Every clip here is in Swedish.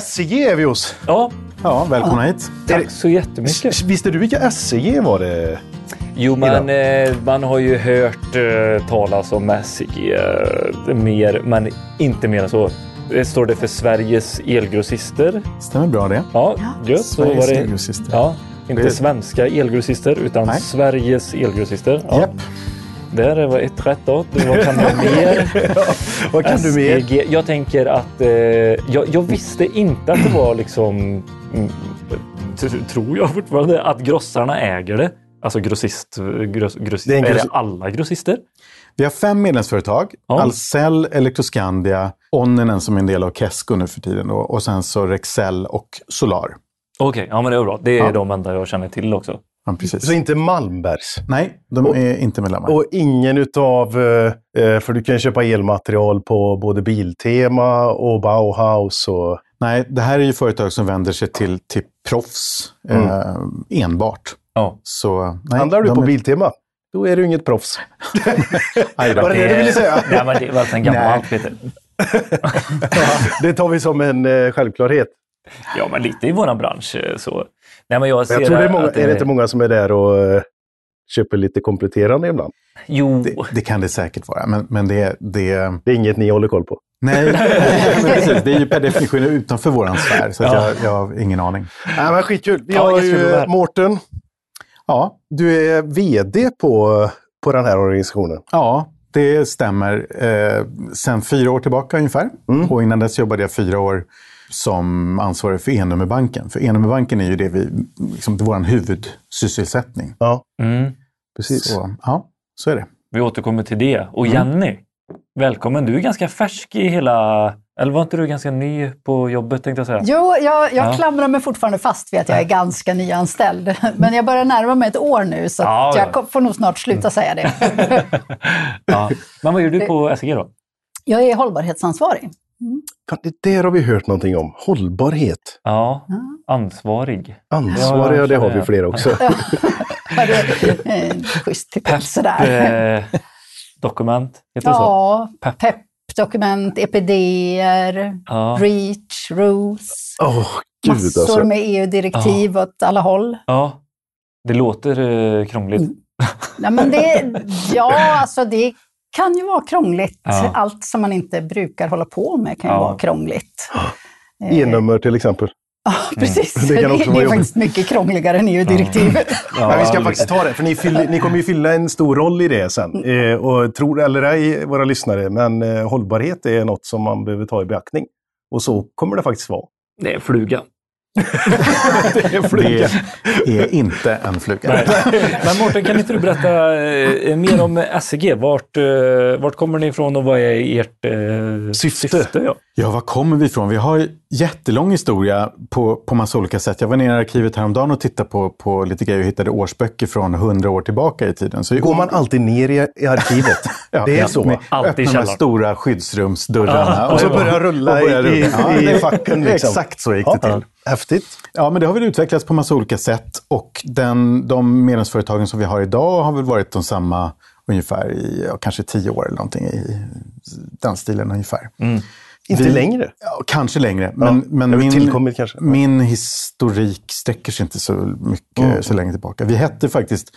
SCG är vi hos. Ja, Ja, välkomna hit. tack så jättemycket. Visste du vilka SCG var det? Jo, men eh, man har ju hört eh, talas om SIG eh, mer, men inte mer än så. Det står det för Sveriges elgrossister. Stämmer bra det. Ja, gött. Så Sveriges var det. elgrossister. Ja, inte Det- svenska elgrossister utan Nej. Sveriges elgrossister. Ja. Japp. Där var ett rätt då. Vad kan du mer? Vad kan du mer? Jag tänker att eh, jag, jag visste inte att det var liksom, mm, tror jag fortfarande, att grossarna äger det. Alltså grossist, gross, grossist. Det är en är, det alla grossister? Vi har fem medlemsföretag. Ja. Ahlsell, Elektroskandia, Onninen som är en del av Kesko nu för tiden då, och sen så Rexel och Solar. Okej, ja men det är bra. Det är Ja. de enda jag känner till också. Ja, precis. Så inte Malmbergs? Nej, de är inte medlemmar. Och ingen utav, eh, eh, för du kan köpa elmaterial på både Biltema och Bauhaus och... Nej, det här är ju företag som vänder sig till, till proffs eh, enbart. Ja. Så, nej, Handlar du på är- Biltema, då är du inget proffs. Aj då. Var det det du ville säga? Nej, men det är väl sen gammalt Peter. Det tar vi som en eh, självklarhet. Ja, men lite i våran bransch eh, så. Nej, men jag, Men ser jag tror det är, många, att är det inte många som är där och eh, köper lite kompletterande ibland? Jo, Det, det kan det säkert vara, men, men det, det... Det är inget ni håller koll på. Nej, precis, det är ju per definition utanför våran sfär, så Ja. jag, jag har ingen aning. Nej, men skitkul. Vi Ja, har ju. Mårten, Ja, du är VD på, på den här organisationen. Ja, det stämmer. Eh, sen fyra år tillbaka ungefär. Och innan dess jobbade jag fyra år som ansvarig för E-nummerbanken. För E-nummerbanken är ju det vi, liksom, det är vår huvudsysselsättning. Ja, mm, precis. Så, ja, så är det. vi återkommer till det. Och Jenny, välkommen. Du är ganska färsk i hela... Eller var inte du ganska ny på jobbet tänkte jag säga? Jo, jag, jag Ja. klamrar mig fortfarande fast vid att jag är ganska nyanställd. Men jag börjar närma mig ett år nu, så Ja, ja. jag kom- får nog snart sluta säga det. Ja. Men vad gör du på SEG då? Jag är hållbarhetsansvarig. Det där har vi hört någonting om. Hållbarhet. Ja, ansvarig. Ansvariga, Ja, det har ja. vi flera också. Ja, det är en schysst titel sådär. Eh, dokument, heter det så? Ja, Pepp. PEP-dokument, EPD-er, Ja. REACH, ROS. Åh, gud Massor alltså. med EU-direktiv åt alla håll. ja. Det låter eh, krångligt. Mm. Ja, men det, ja, alltså det kan ju vara krångligt. Ja. Allt som man inte brukar hålla på med kan ju Ja. vara krångligt. E-nummer till exempel. Ja, precis. Det Det, kan också det, vara är jobbigt. faktiskt mycket krångligare än EU-direktivet. Men vi ska faktiskt ta det, för ni, fyller, ni kommer ju fylla en stor roll i det sen. Eh, och tror eller ej, våra lyssnare, men eh, hållbarhet är något som man behöver ta i beaktning. Och så kommer det faktiskt vara. Det är fluga. det är. Det är inte en fluga. Men Mårten, kan inte du berätta eh, mer om SEG? Vart, eh, vart kommer ni ifrån och vad är ert eh, Syfte. ja. Ja, var kommer vi ifrån? Vi har jättelång historia på, på massa olika sätt. Jag var nere i arkivet häromdagen och tittade på, på lite grejer och hittade årsböcker från hundra år tillbaka i tiden. Så Går man alltid ner i, i arkivet? Ja, det är ja, så. med- Alltid i Öppna de stora skyddsrumsdörrarna. Och så börjar rulla och börjar i, i, rulla. i facken. Liksom. Exakt så gick det till. Häftigt. Ja, men det har väl utvecklats på massa olika sätt och den, de medlemsföretagen som vi har idag har väl varit de samma ungefär i kanske tio år eller någonting i den stilen ungefär. Inte Vi- längre. Ja, kanske längre, men, Ja, men min, kanske. min historik sträcker sig inte så mycket så länge tillbaka. Vi hette faktiskt,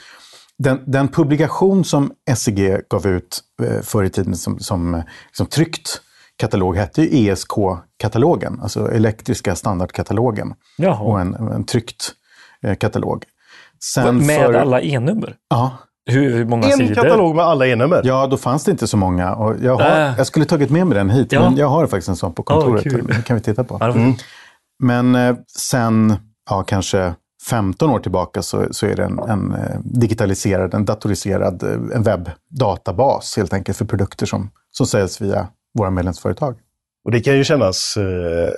den, den publikation som SEG gav ut eh, förr i tiden som, som, som tryckt katalog hette ju ESK-katalogen, alltså elektriska standardkatalogen. Jaha. Och en, en tryckt eh, katalog. Sen Med för, alla e-nummer? Ja, Hur, hur många En sidor? katalog med alla e-nummer. ja, då fanns det inte så många. Och jag, har, Äh. jag skulle tagit med mig den hit, Ja. men jag har faktiskt en sån på kontoret. kul. det kan vi titta på. Var- Men eh, sen ja, kanske 15 år tillbaka så, så är det en, en eh, digitaliserad, en datoriserad eh, en webbdatabas helt enkelt för produkter som, som säljs via våra medlemsföretag. Och det kan ju kännas, eh,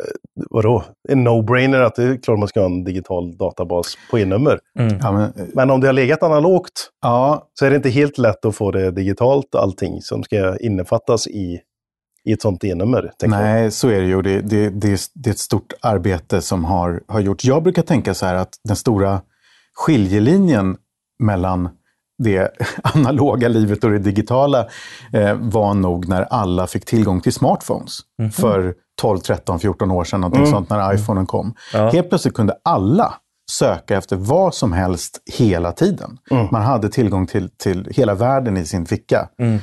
vadå, en no-brainer att det är klart man ska ha en digital databas på e-nummer. Mm. Ja, men, eh, Men om det har legat analogt ja, så är det inte helt lätt att få det digitalt, allting som ska innefattas i, i ett sånt e-nummer. tänker jag. nej, så är det ju. Det, det, det, är- det är ett stort arbete som har, har gjorts. Jag brukar tänka så här att den stora skiljelinjen mellan det analoga livet och det digitala eh, var nog när alla fick tillgång till smartphones för 12, 13, 14 år sedan, någonting sånt, när iPhonen kom. Ja. Helt plötsligt kunde alla söka efter vad som helst hela tiden. Man hade tillgång till, till hela världen i sin ficka eh,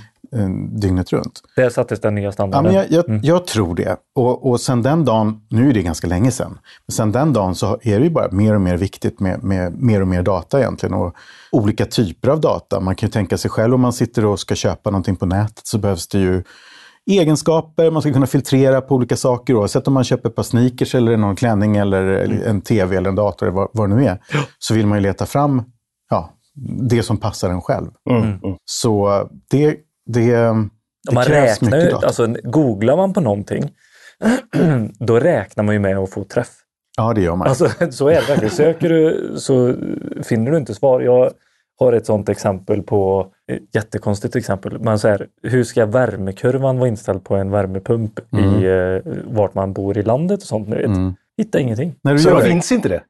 dygnet runt. Där sattes den nya Ja, standarden. men jag, jag, jag tror det. Och, och sen den dagen, nu är det ganska länge sedan, men sen den dagen så är det ju bara mer och mer viktigt med, med mer och mer data egentligen. Och olika typer av data. Man kan ju tänka sig själv om man sitter och ska köpa någonting på nätet så behövs det ju egenskaper, man ska kunna filtrera på olika saker oavsett om man köper ett par sneakers eller någon klänning eller eller en tv eller en dator eller vad, vad det nu är. Så vill man ju leta fram ja, det som passar en själv. Så det, det, det man krävs räknar mycket ju, data. alltså, googlar man på någonting, då räknar man ju med att få träff. Ja, det gör man. Alltså, så är det verkligen. Söker du så finner du inte svar. Jag har ett sådant exempel på, ett jättekonstigt exempel, men så här, hur ska värmekurvan vara inställd på en värmepump i eh, vart man bor i landet och sånt. Vet. Mm. Hitta ingenting. Du Så det, finns inte det?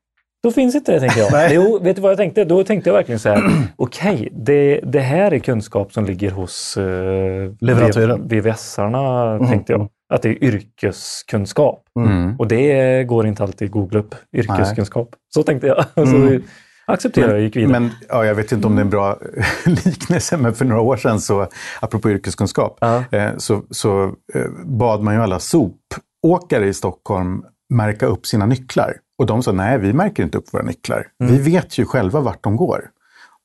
Då finns inte det tänker jag. Nej. Jo, vet du vad jag tänkte? Då tänkte jag verkligen så här, okej, det, det här är kunskap som ligger hos eh, Leverantören. VVS-arna, tänkte jag. Att det är yrkeskunskap. Mm. Och det går inte alltid att googla upp, yrkeskunskap. Så tänkte jag. Så accepterade jag och gick vidare. Men ja, jag vet inte om det är en bra liknelse, men för några år sedan, så, apropå yrkeskunskap, Ja. eh, så, så eh, bad man ju alla sopåkare i Stockholm märka upp sina nycklar. Och de sa, nej, vi märker inte upp våra nycklar. Vi vet ju själva vart de går.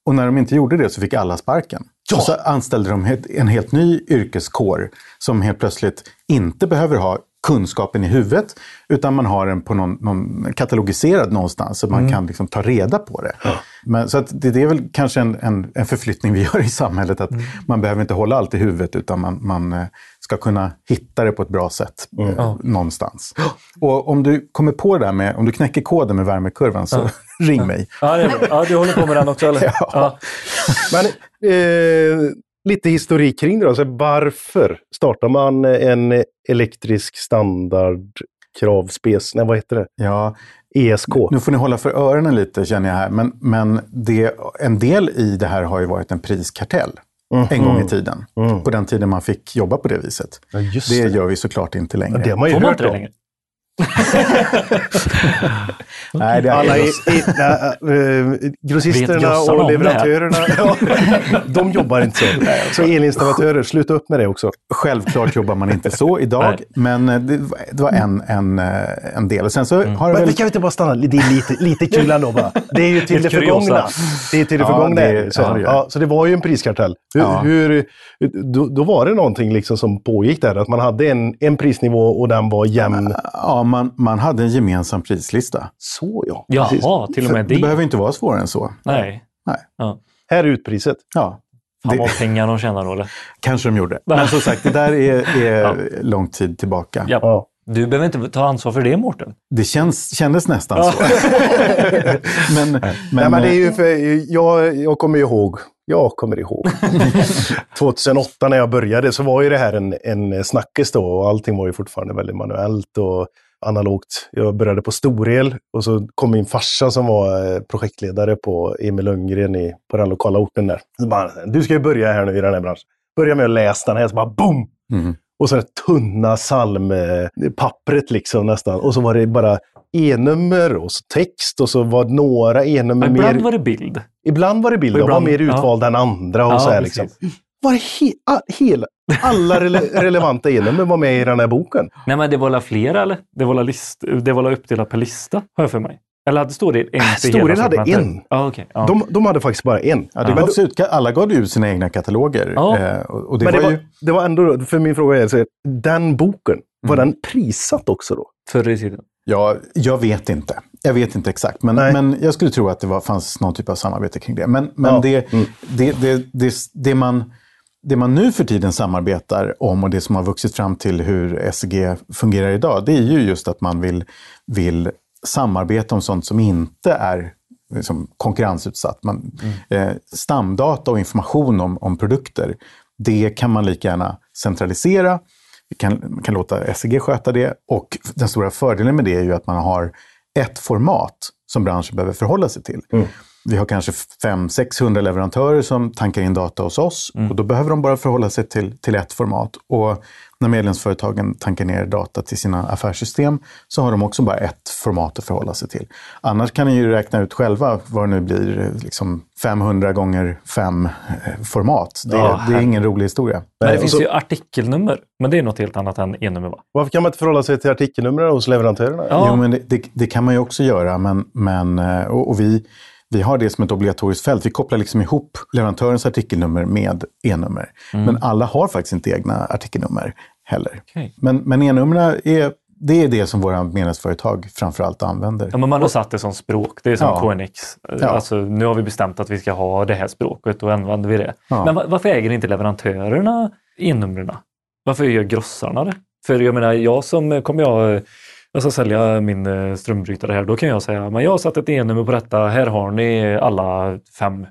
Och när de inte gjorde det så fick alla sparken. Och så anställde de en helt ny yrkeskår som helt plötsligt inte behöver ha kunskapen i huvudet, utan man har den på någon, någon katalogiserad någonstans, så man kan liksom ta reda på det. Men, så det, det är väl kanske en, en, en förflyttning vi gör i samhället, att man behöver inte hålla allt i huvudet, utan man, man eh, ska kunna hitta det på ett bra sätt eh, någonstans. Och om du kommer på det där med, om du knäcker koden med värmekurvan, så ring mig. Ja, det, ja, du håller på med den också eller? Ja. Men eh, lite historik kring det då. Så varför startar man en elektrisk standard kravspec, nej vad heter det? Ja, ESK? Nu får ni hålla för öronen lite känner jag här. Men, men det, en del i det här har ju varit en priskartell. En gång i tiden. På den tiden man fick jobba på det viset. Ja, just det det. gör vi såklart inte längre. Det har man ju Får man hört inte det om. Nej, det är Alla i, i, nä, eh, grossisterna Vet grossarna och leverantörerna, de jobbar inte så. Så elinstallatörer, sluta upp med det också. Självklart jobbar man inte så idag, Nej. men eh, det, var- det var en, en, eh, en del. Och sen så har det Men väl... kan vi inte bara stanna, det är lite, lite kul ändå bara. Det är ju till det förgångna. Det är till det Ja, förgångna. det- så, ja, ja, så det var ju en priskartell. Hur, Ja. hur, då, då var det någonting liksom som pågick där, att man hade en, en prisnivå och den var jämn. Ja, man, man hade en gemensam prislista. Så ja. Precis. Jaha, till och med Det det. behöver inte vara svårare än så. Nej. Nej. Ja. Här är utpriset. Ja, Fan vad pengar de tjänar då eller? kanske de gjorde. Men som sagt, det där är, är Ja. lång tid tillbaka. Ja. Ja. Du behöver inte ta ansvar för det Mårten. Det känns, kändes nästan så. men, men, Nej, men det är ju för, jag, jag kommer ihåg, jag kommer ihåg. 2008 när jag började så var ju det här en, en snackis då och allting var ju fortfarande väldigt manuellt och analogt. Jag började på Storel och så kom min farsa som var eh, projektledare på Emil Lundgren i, på den lokala orten där. Så bara, du ska ju börja här nu i den här branschen. Börja med att läsa den här, så bara boom! Mhm. Och så det tunna psalmpappret liksom nästan. Och så var det bara e-nummer och så text och så var några e-nummer mer. ibland var det bild. Ibland var det bilder, Och de var ibland- mer ja. utvalda än andra. Och Ja, så här, liksom. var det he hela, alla rele relevanta e-nummer var med i den här boken. Nej men det var flera eller? Det var list, det var la uppdelat per lista, har jag för mig. Eller hade står det en hela hade en. Ja, okej. Ja. De, de hade faktiskt bara en. Ja, det Men, gavs ut, alla gav ut sina egna kataloger. Eh, och, det men var, det, var, ju... det var ändå, för min fråga är, så, den boken, var den prissatt också då? Förr i tiden. Ja, jag vet inte. Jag vet inte exakt, men, Nej. men jag skulle tro att det var, fanns någon typ av samarbete kring det. Men, men Ja. det, Mm. det, det, det, det, man, det man nu för tiden samarbetar om och det som har vuxit fram till hur SEG fungerar idag, det är ju just att man vill, vill samarbeta om sånt som inte är liksom, konkurrensutsatt. Man, eh, stamdata och information om, om produkter, det kan man lika gärna centralisera. Vi kan, man kan låta SEG sköta det. Och den stora fördelen med det är ju att man har ett format som branschen behöver förhålla sig till. Vi har kanske 500-600 leverantörer som tankar in data hos oss och då behöver de bara förhålla sig till, till ett format. Och när medlemsföretagen tankar ner data till sina affärssystem så har de också bara ett format att förhålla sig till. Annars kan ni ju räkna ut själva vad det nu blir, liksom 500 gånger 5 format. Det, Ja, det är ingen rolig historia. Men det finns så- ju artikelnummer, men det är något helt annat än e-nummer va? Varför kan man inte förhålla sig till artikelnumren hos leverantörerna? Ja. Jo, men det, det, det kan man ju också göra. Men, men, eh, och, och vi, vi har det som ett obligatoriskt fält. Vi kopplar liksom ihop leverantörens artikelnummer med e-nummer. Men alla har faktiskt inte egna artikelnummer heller. Okej. Men, men e-numren är, det är det som våra medlemsföretag framförallt använder. Ja, men man har satt det som språk. Det är som Ja. KNX. Ja. Alltså, nu har vi bestämt att vi ska ha det här språket och använder vi det. Ja. Men va- varför äger inte leverantörerna e-numren? Varför gör grossarna det? För jag menar, jag som kommer jag jag ska sälja min eh, strömbrytare här, då kan jag säga men jag har satt ett e-nummer på detta, här har ni alla fem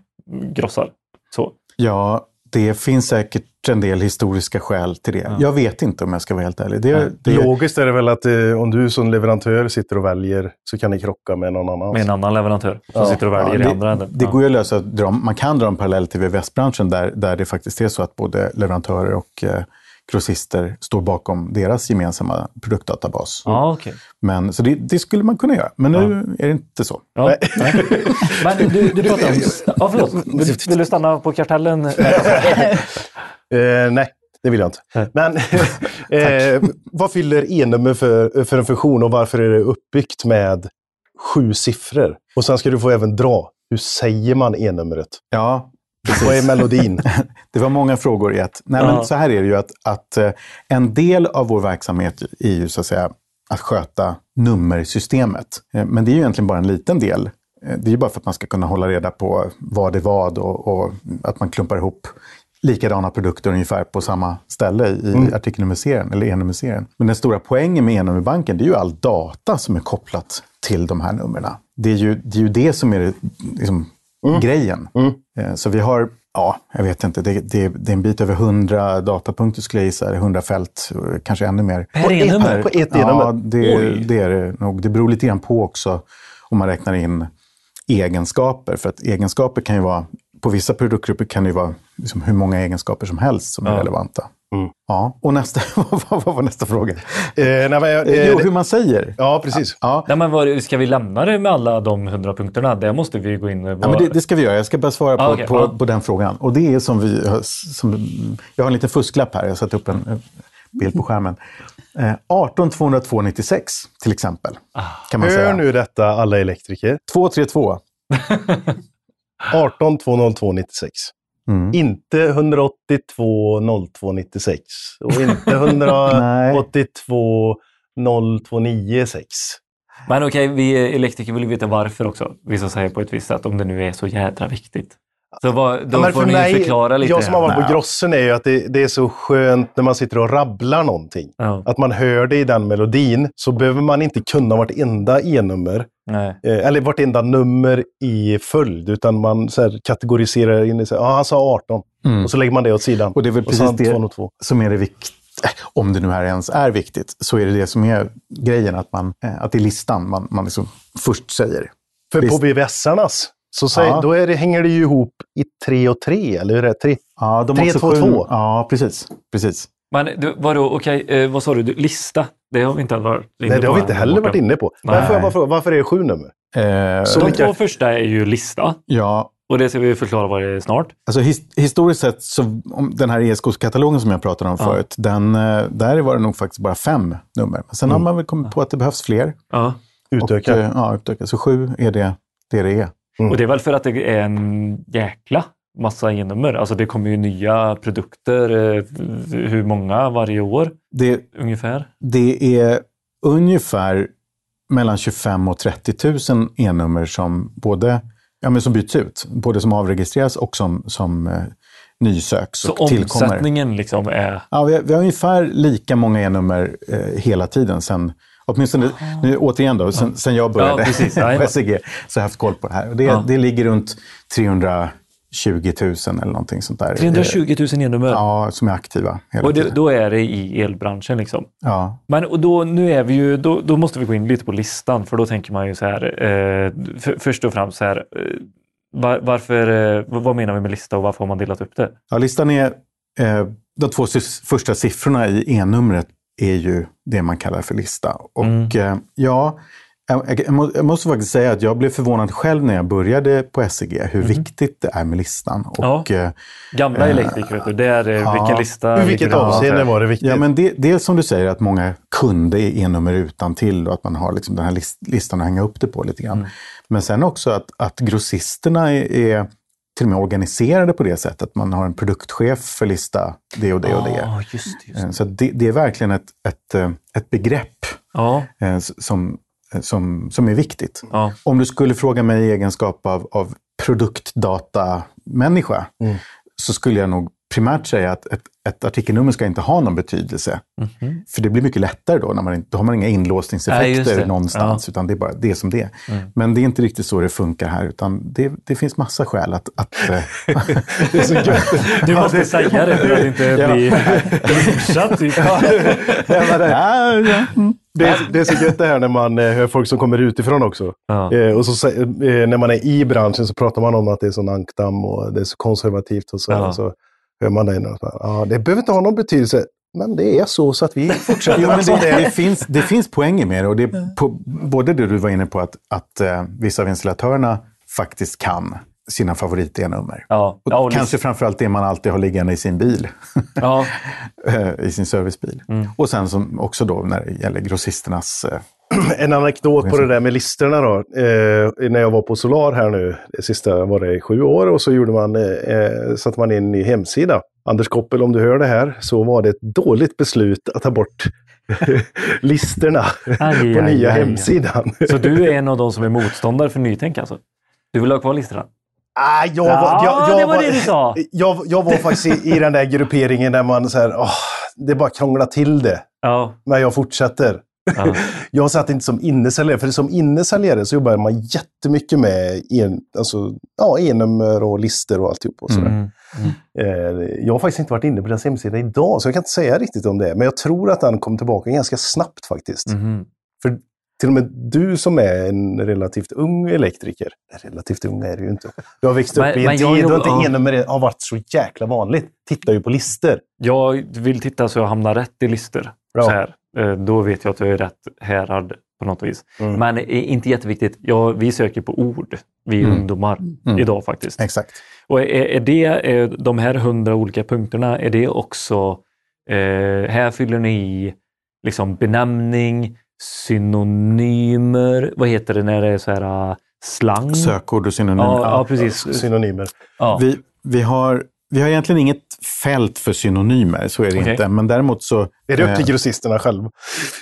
grossar. Så. Ja, det finns säkert en del historiska skäl till det. Jag vet inte om jag ska vara helt ärlig. Det, det, Logiskt är det väl att eh, om du som leverantör sitter och väljer så kan ni krocka med någon annan. Med en annan leverantör som Ja. sitter och väljer Ja, i det, andra änden. det Ja. går ju att lösa. dra- Man kan dra en parallell till VVS-branschen där, där det faktiskt är så att både leverantörer och eh, grossister står bakom deras gemensamma produktdatabas. Ja, okej. Men, så det, det skulle man kunna göra, men nu är det inte så. Ja, nej. Men du, du pratar om... Ja, förlåt. Vill, vill du stanna på kartellen? Eh, nej, det vill jag inte. Men eh, vad fyller e-nummer för, för en funktion och varför är det uppbyggt med sju siffror? Och sen ska du få även dra. Hur säger man e-numret? Ja, Vad är melodin? Det var många frågor i ett. Nej, Ja. men så här är det ju att, att eh, en del av vår verksamhet är ju så att säga att sköta nummersystemet. Eh, Men det är ju egentligen bara en liten del. Eh, Det är ju bara för att man ska kunna hålla reda på vad är vad och, och att man klumpar ihop likadana produkter ungefär på samma ställe i artikelnummerserien eller e-nummerserien. Men den stora poängen med e-nummerbanken det är ju all data som är kopplat till de här numren. Det är ju det, är ju det som är det, liksom, grejen. Eh, Så vi har, ja, jag vet inte, det, det, det är en bit över 100 datapunkter skulle jag gissa, eller 100 fält, eh, kanske ännu mer. Per e-nummer? På ett Ja, e-nummer? det, Oj. det är det nog. Det beror lite grann på också om man räknar in egenskaper. För att egenskaper kan ju vara, på vissa produktgrupper kan det ju vara liksom hur många egenskaper som helst som är Ja. relevanta. Mm. Ja, och nästa, vad vad var nästa fråga? Eh, nej, men, jag- eh, jo, det- hur man säger. ja, precis. Ja, Nej, men vad, ska vi lämna det med alla de hundra punkterna? Där måste vi gå in och... Ja, men det, det ska vi göra. Jag ska bara svara på, Ah, okej, på, ja. på den frågan. Och det är som vi som, Jag har en liten fusklapp här. Jag har satt upp en eh, bild på skärmen. Eh, 18 202 96 till exempel. Kan man Hör säga. nu detta alla elektriker. 232. 18 202 96. Mm. Inte 182 02 96 och inte Nej. 182 02 96. Men okej, vi elektriker vill ju veta varför också. Vissa säger på ett visst sätt, om det nu är så jädra viktigt. Så vad, då Ja, får för ni mig, förklara lite. Jag som har varit på Grossen är ju att det, det är så skönt när man sitter och rabblar någonting. Ja, Att man hör det i den melodin så behöver man inte kunna vartenda e-nummer nej. eh, eller vartenda nummer i följd utan man så här, kategoriserar in det. Ja, han sa 18 Mm. och så lägger man det åt sidan. Och det är väl precis det 202. som är det viktiga. Om det nu här ens är viktigt, så är det det som är grejen. Att, man, eh, att det är listan man, man liksom först säger. För Visst. på BVS-arnas så säger, Ja. då är det, hänger det ju ihop i 3 och 3, eller hur är det? 3. Ja, de Tre, också två, sju- två. Ja, precis. precis. Men du, vadå, okej, eh, vad sa du? du? Lista? Det har vi inte varit inne Nej, det har på vi inte heller varit inne på. Nej. Men får jag bara fråga, varför är det sju nummer? Eh, Så- De vilka- två första är ju lista ja, och det ska vi förklara vad det är snart. Alltså his historiskt sett, så, om den här ESK-katalogen som jag pratade om Ja. förut, den, eh, där var det nog faktiskt bara fem nummer. Men sen har man väl kommit på att det behövs fler. Ja. Utöka. Och, eh, ja, utöka. Så sju är det det, det är. Mm. Och det är väl för att det är en jäkla massa e-nummer. Alltså det kommer ju nya produkter. eh, Hur många varje år det. ungefär? Det är ungefär mellan 25 och 30 000 e-nummer som både ja, men som byts ut. Både som avregistreras och som, som eh, nysöks Så och tillkommer. omsättningen liksom är... Ja, vi, har, vi har ungefär lika många e-nummer eh, hela tiden. Sen, åtminstone, nu, återigen då, sen, sen jag började Ja, precis. på. SEG så har jag haft koll på det här. Det, Ja. det ligger runt 320 000 eller någonting sånt där. 320 000 e-nummer. Ja, som är aktiva Och det, då är det i elbranschen liksom. Ja. Men och då, nu är vi ju, då, då måste vi gå in lite på listan för då tänker man ju så här. Eh, för, först och främst så här. Eh, Var, varför, eh, vad menar vi med lista och varför har man delat upp det? Ja, listan är, eh, de två första siffrorna i E-numret är ju det man kallar för lista. Och Mm. eh, ja, jag, jag, må- jag måste faktiskt säga att jag blev förvånad själv när jag började på SEG hur viktigt det är med listan. Och, Mm. Ja. eh, Gamla elektriker, vet du. Det är eh, ja. vilken lista... I vilket avseende var det viktigt? Ja, men det, dels som du säger att många kunde E-nummer utan till och att man har liksom den här list, listan att hänga upp det på lite grann. Mm. Men sen också att, att grossisterna är, är till och med organiserade på det sättet. Man har en produktchef för lista det och det och det. Just det. Just det. Eh, Så det, det är verkligen ett, ett, eh, ett begrepp Ja, eh, som, eh, som, som är viktigt. ja. Om du skulle fråga mig i egenskap av, av produktdatamänniska Mm. så skulle jag nog primärt säga att ett, ett artikelnummer ska inte ha någon betydelse. Mhm. För det blir mycket lättare då, när man då har man inga Nej, inlåsningseffekter det. någonstans, utan det är bara det är som det är. Men det är inte riktigt så det funkar här, utan det, det finns massa skäl att... att eh, Det är så gött. Du måste säga det för att inte Ja. bli. Typ. Ja, ja, ja, mm. Det, är, det är så gött det här när man eh, hör folk som kommer utifrån också. Ja. Eh, och så, eh, när man är i branschen så pratar man om att det är så ankdamm och det är så konservativt. Och så, Ja. så hör man det. och så, Ja, det behöver inte ha någon betydelse. Men det är så, så att vi fortsätter. Jo, men det, det finns, det finns poänger med det. Och det är på, både det du var inne på, att, att eh, vissa av installatörerna faktiskt kan sina favorit-E-nummer. Ja. Och Ja, och kanske framförallt det man alltid har liggande i sin bil, Ja. eh, i sin servicebil. Mm. Och sen som också då när det gäller grossisternas... Eh, En anekdot på det där med listorna då. Eh, när jag var på Solar här nu, det sista var det i sju år, och så gjorde man, eh, satte man in en ny hemsida. Anders Koppel, om du hör det här, så var det ett dåligt beslut att ta bort listorna Aj, på aj, nya aj. hemsidan. Så du är en av de som är motståndare för nytänk alltså? Du vill ha kvar listorna? Ah, jag, Ja, var, jag, jag, det var det du sa. Jag, jag var faktiskt i, i den där grupperingen där man så här, åh, det bara krånglar till det. Ja. Men jag fortsätter. ja. Jag satt inte som innesäljare, för som innesäljare så jobbar man jättemycket med en, alltså, ja, e-nummer och listor och alltihop. Och sådär. Mm. Eh, jag har faktiskt inte varit inne på deras hemsida idag, så jag kan inte säga riktigt om det. Men jag tror att den kom tillbaka ganska snabbt faktiskt. Mhm. För till och med du som är en relativt ung elektriker, relativt ung är du ju inte. Du har växt upp Men- i en tid då inte e-nummer har varit så jäkla vanligt. Tittar ju på listor. Jag vill titta så jag hamnar rätt i listor. Så här. Eh, Då vet jag att jag är rätt härad på något vis. Mm. Men är inte jätteviktigt. Ja, vi söker på ord, vi Mm. ungdomar, Mm. idag faktiskt. exakt. Och är, är det, är de här hundra olika punkterna, är det också, eh, här fyller ni i liksom benämning, synonymer, vad heter det när det är så här uh, slang? Sökord och synonymer. Ja, ja, precis. Synonymer. Ja. Vi, vi, har, vi har egentligen inget fält för synonymer, så är det Okej. inte. Men däremot så... Är det upp till eh, grossisterna själva,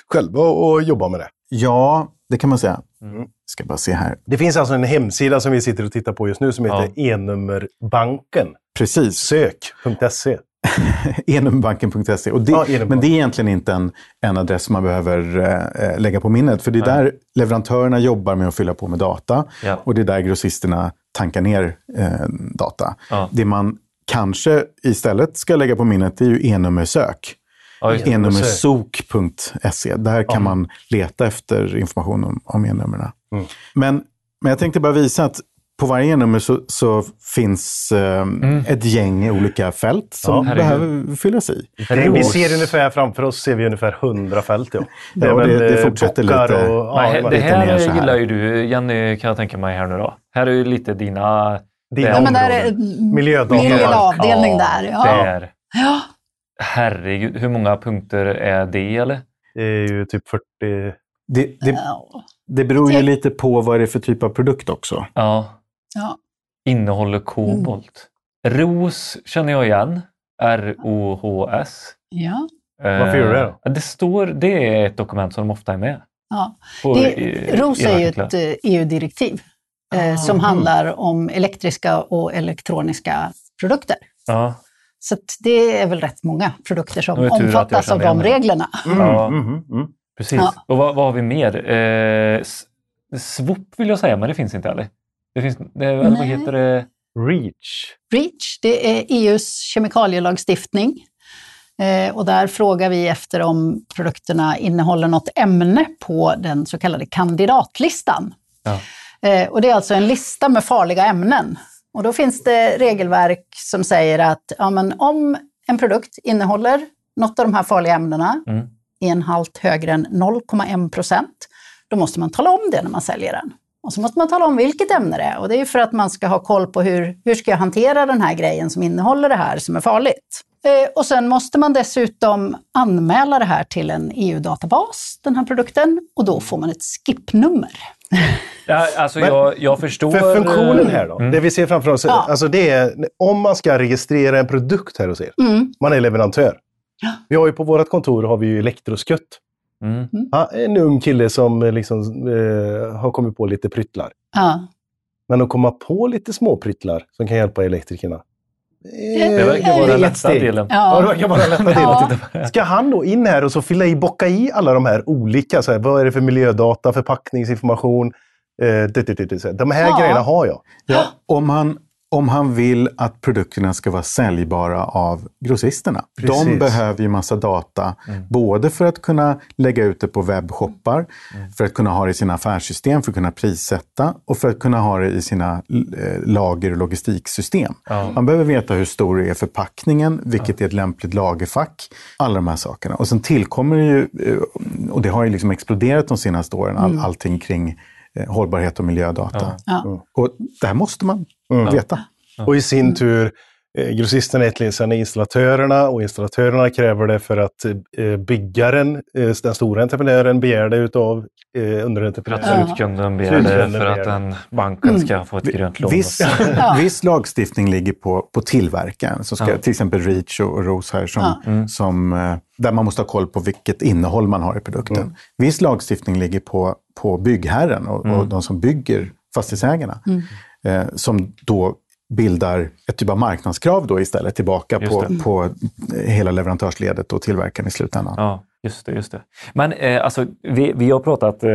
själva att jobba med det? Ja, det kan man säga. Mm. Ska bara se här. Det finns alltså en hemsida som vi sitter och tittar på just nu som heter e-nummerbanken. Precis. Sök.se. enumbanken.se. Och det, Ja, men det är egentligen inte en, en adress som man behöver eh, lägga på minnet. För det är där leverantörerna jobbar med att fylla på med data. Ja. Och det är där grossisterna tankar ner eh, data. Ja. Det man kanske istället ska lägga på minnet är ju e-nummersök. Ja, enummersok.se. Där kan man leta efter information om, om e-numren. Mm. Men, men jag tänkte bara visa att på varje e-nummer så, så finns eh, ett gäng olika fält som Mm. Ja, behöver fyllas i. Det, vi ser ungefär framför oss ser vi ungefär 100 fält. Ja, Ja, väl, det- det fortsätter lite. Och, ja, man- det lite här, så här. gillar ju du, Jenny, kan jag tänka mig här nu då. Här är ju lite dina... Dina Ja, Ja, där områden. Miljödata. min lilla avdelning Ja, där. Ja. Där. Ja. Herregud, hur många punkter är det eller? Det är ju typ 40... Det, det, Ja. det beror ju lite på vad det är för typ av produkt också. Ja. Ja. Innehåller kobolt. ROS känner jag igen. R-O-H-S. Ja. Varför gör du det då? Eh, Det står, det är ett dokument som ofta är med. Ja. Det, ROS är ju ett eh, EU-direktiv eh, som handlar om elektriska och elektroniska produkter. Ja. Så att det är väl rätt många produkter som omfattas av de reglerna. Ja. Mm, mm, mm. Precis. Ja. Och vad, vad har vi mer? Eh, s- SWOP vill jag säga, men det finns inte eller? Det finns, det, vad heter det? Reach. REACH, det är EUs kemikalielagstiftning. Eh, och där frågar vi efter om produkterna innehåller något ämne på den så kallade kandidatlistan. Ja. Eh, och det är alltså en lista med farliga ämnen. Och då finns det regelverk som säger att ja, men om en produkt innehåller något av de här farliga ämnena Mm. i en halt högre än 0,1 procent, då måste man tala om det när man säljer den. Och så måste man tala om vilket ämne det är. Och det är för att man ska ha koll på hur, hur ska jag hantera den här grejen som innehåller det här som är farligt. Eh, och sen måste man dessutom anmäla det här till en EU-databas, den här produkten, och då får man ett skip-nummer. Ja, alltså jag, jag förstår... För funktionen här då, Mm. det vi ser framför oss, Ja. alltså det är om man ska registrera en produkt här hos er. Mm. Man är leverantör. Ja. Vi har ju på vårt kontor har vi ju Elektroskutt. Mm. Ja, en ung kille som eh, liksom, eh, har kommit på lite pryttlar. Ja. Men att komma på lite små pryttlar som kan hjälpa elektrikerna. eh, Det verkar vara är den lätta steg. delen. Ja, det Ja. verkar vara den lätta Ja. delen. Ska han då in här och så fylla i, bocka i alla de här olika, så här, vad är det för miljödata, förpackningsinformation, eh, det, det, det, det, så här. de här Ja. grejerna har jag. Ja, om, han, om han vill att produkterna ska vara säljbara av grossisterna. Precis. De behöver ju massa data, både för att kunna lägga ut det på webbshoppar, för att kunna ha det i sina affärssystem, för att kunna prissätta och för att kunna ha det i sina eh, lager och logistiksystem. Ja. Man behöver veta hur stor är förpackningen, vilket är ett lämpligt lagerfack, alla de här sakerna. Och sen tillkommer det ju, eh, och det har ju liksom exploderat de senaste åren, all, allting kring hållbarhet och miljödata. Ja. Och det här måste man veta. Och i sin tur, eh, grossisterna är sen installatörerna och installatörerna kräver det för att eh, byggaren, eh, den stora entreprenören, begär det utav eh, För att underentreprenören. slutkunden begär det, för att den banken ska få ett grönt lån. Viss, viss lagstiftning ligger på, på tillverkaren. Så ska, Ja. Till exempel Reach och, Rose här, som, Ja. som, eh, där man måste ha koll på vilket innehåll man har i produkten. Viss lagstiftning ligger på, på byggherren och, och de som bygger fastighetsägarna. Eh, som då bildar ett typ av marknadskrav då istället tillbaka på, på hela leverantörsledet och tillverkaren i slutändan. Ja, just det. Just det. Men eh, alltså, vi, vi har pratat eh,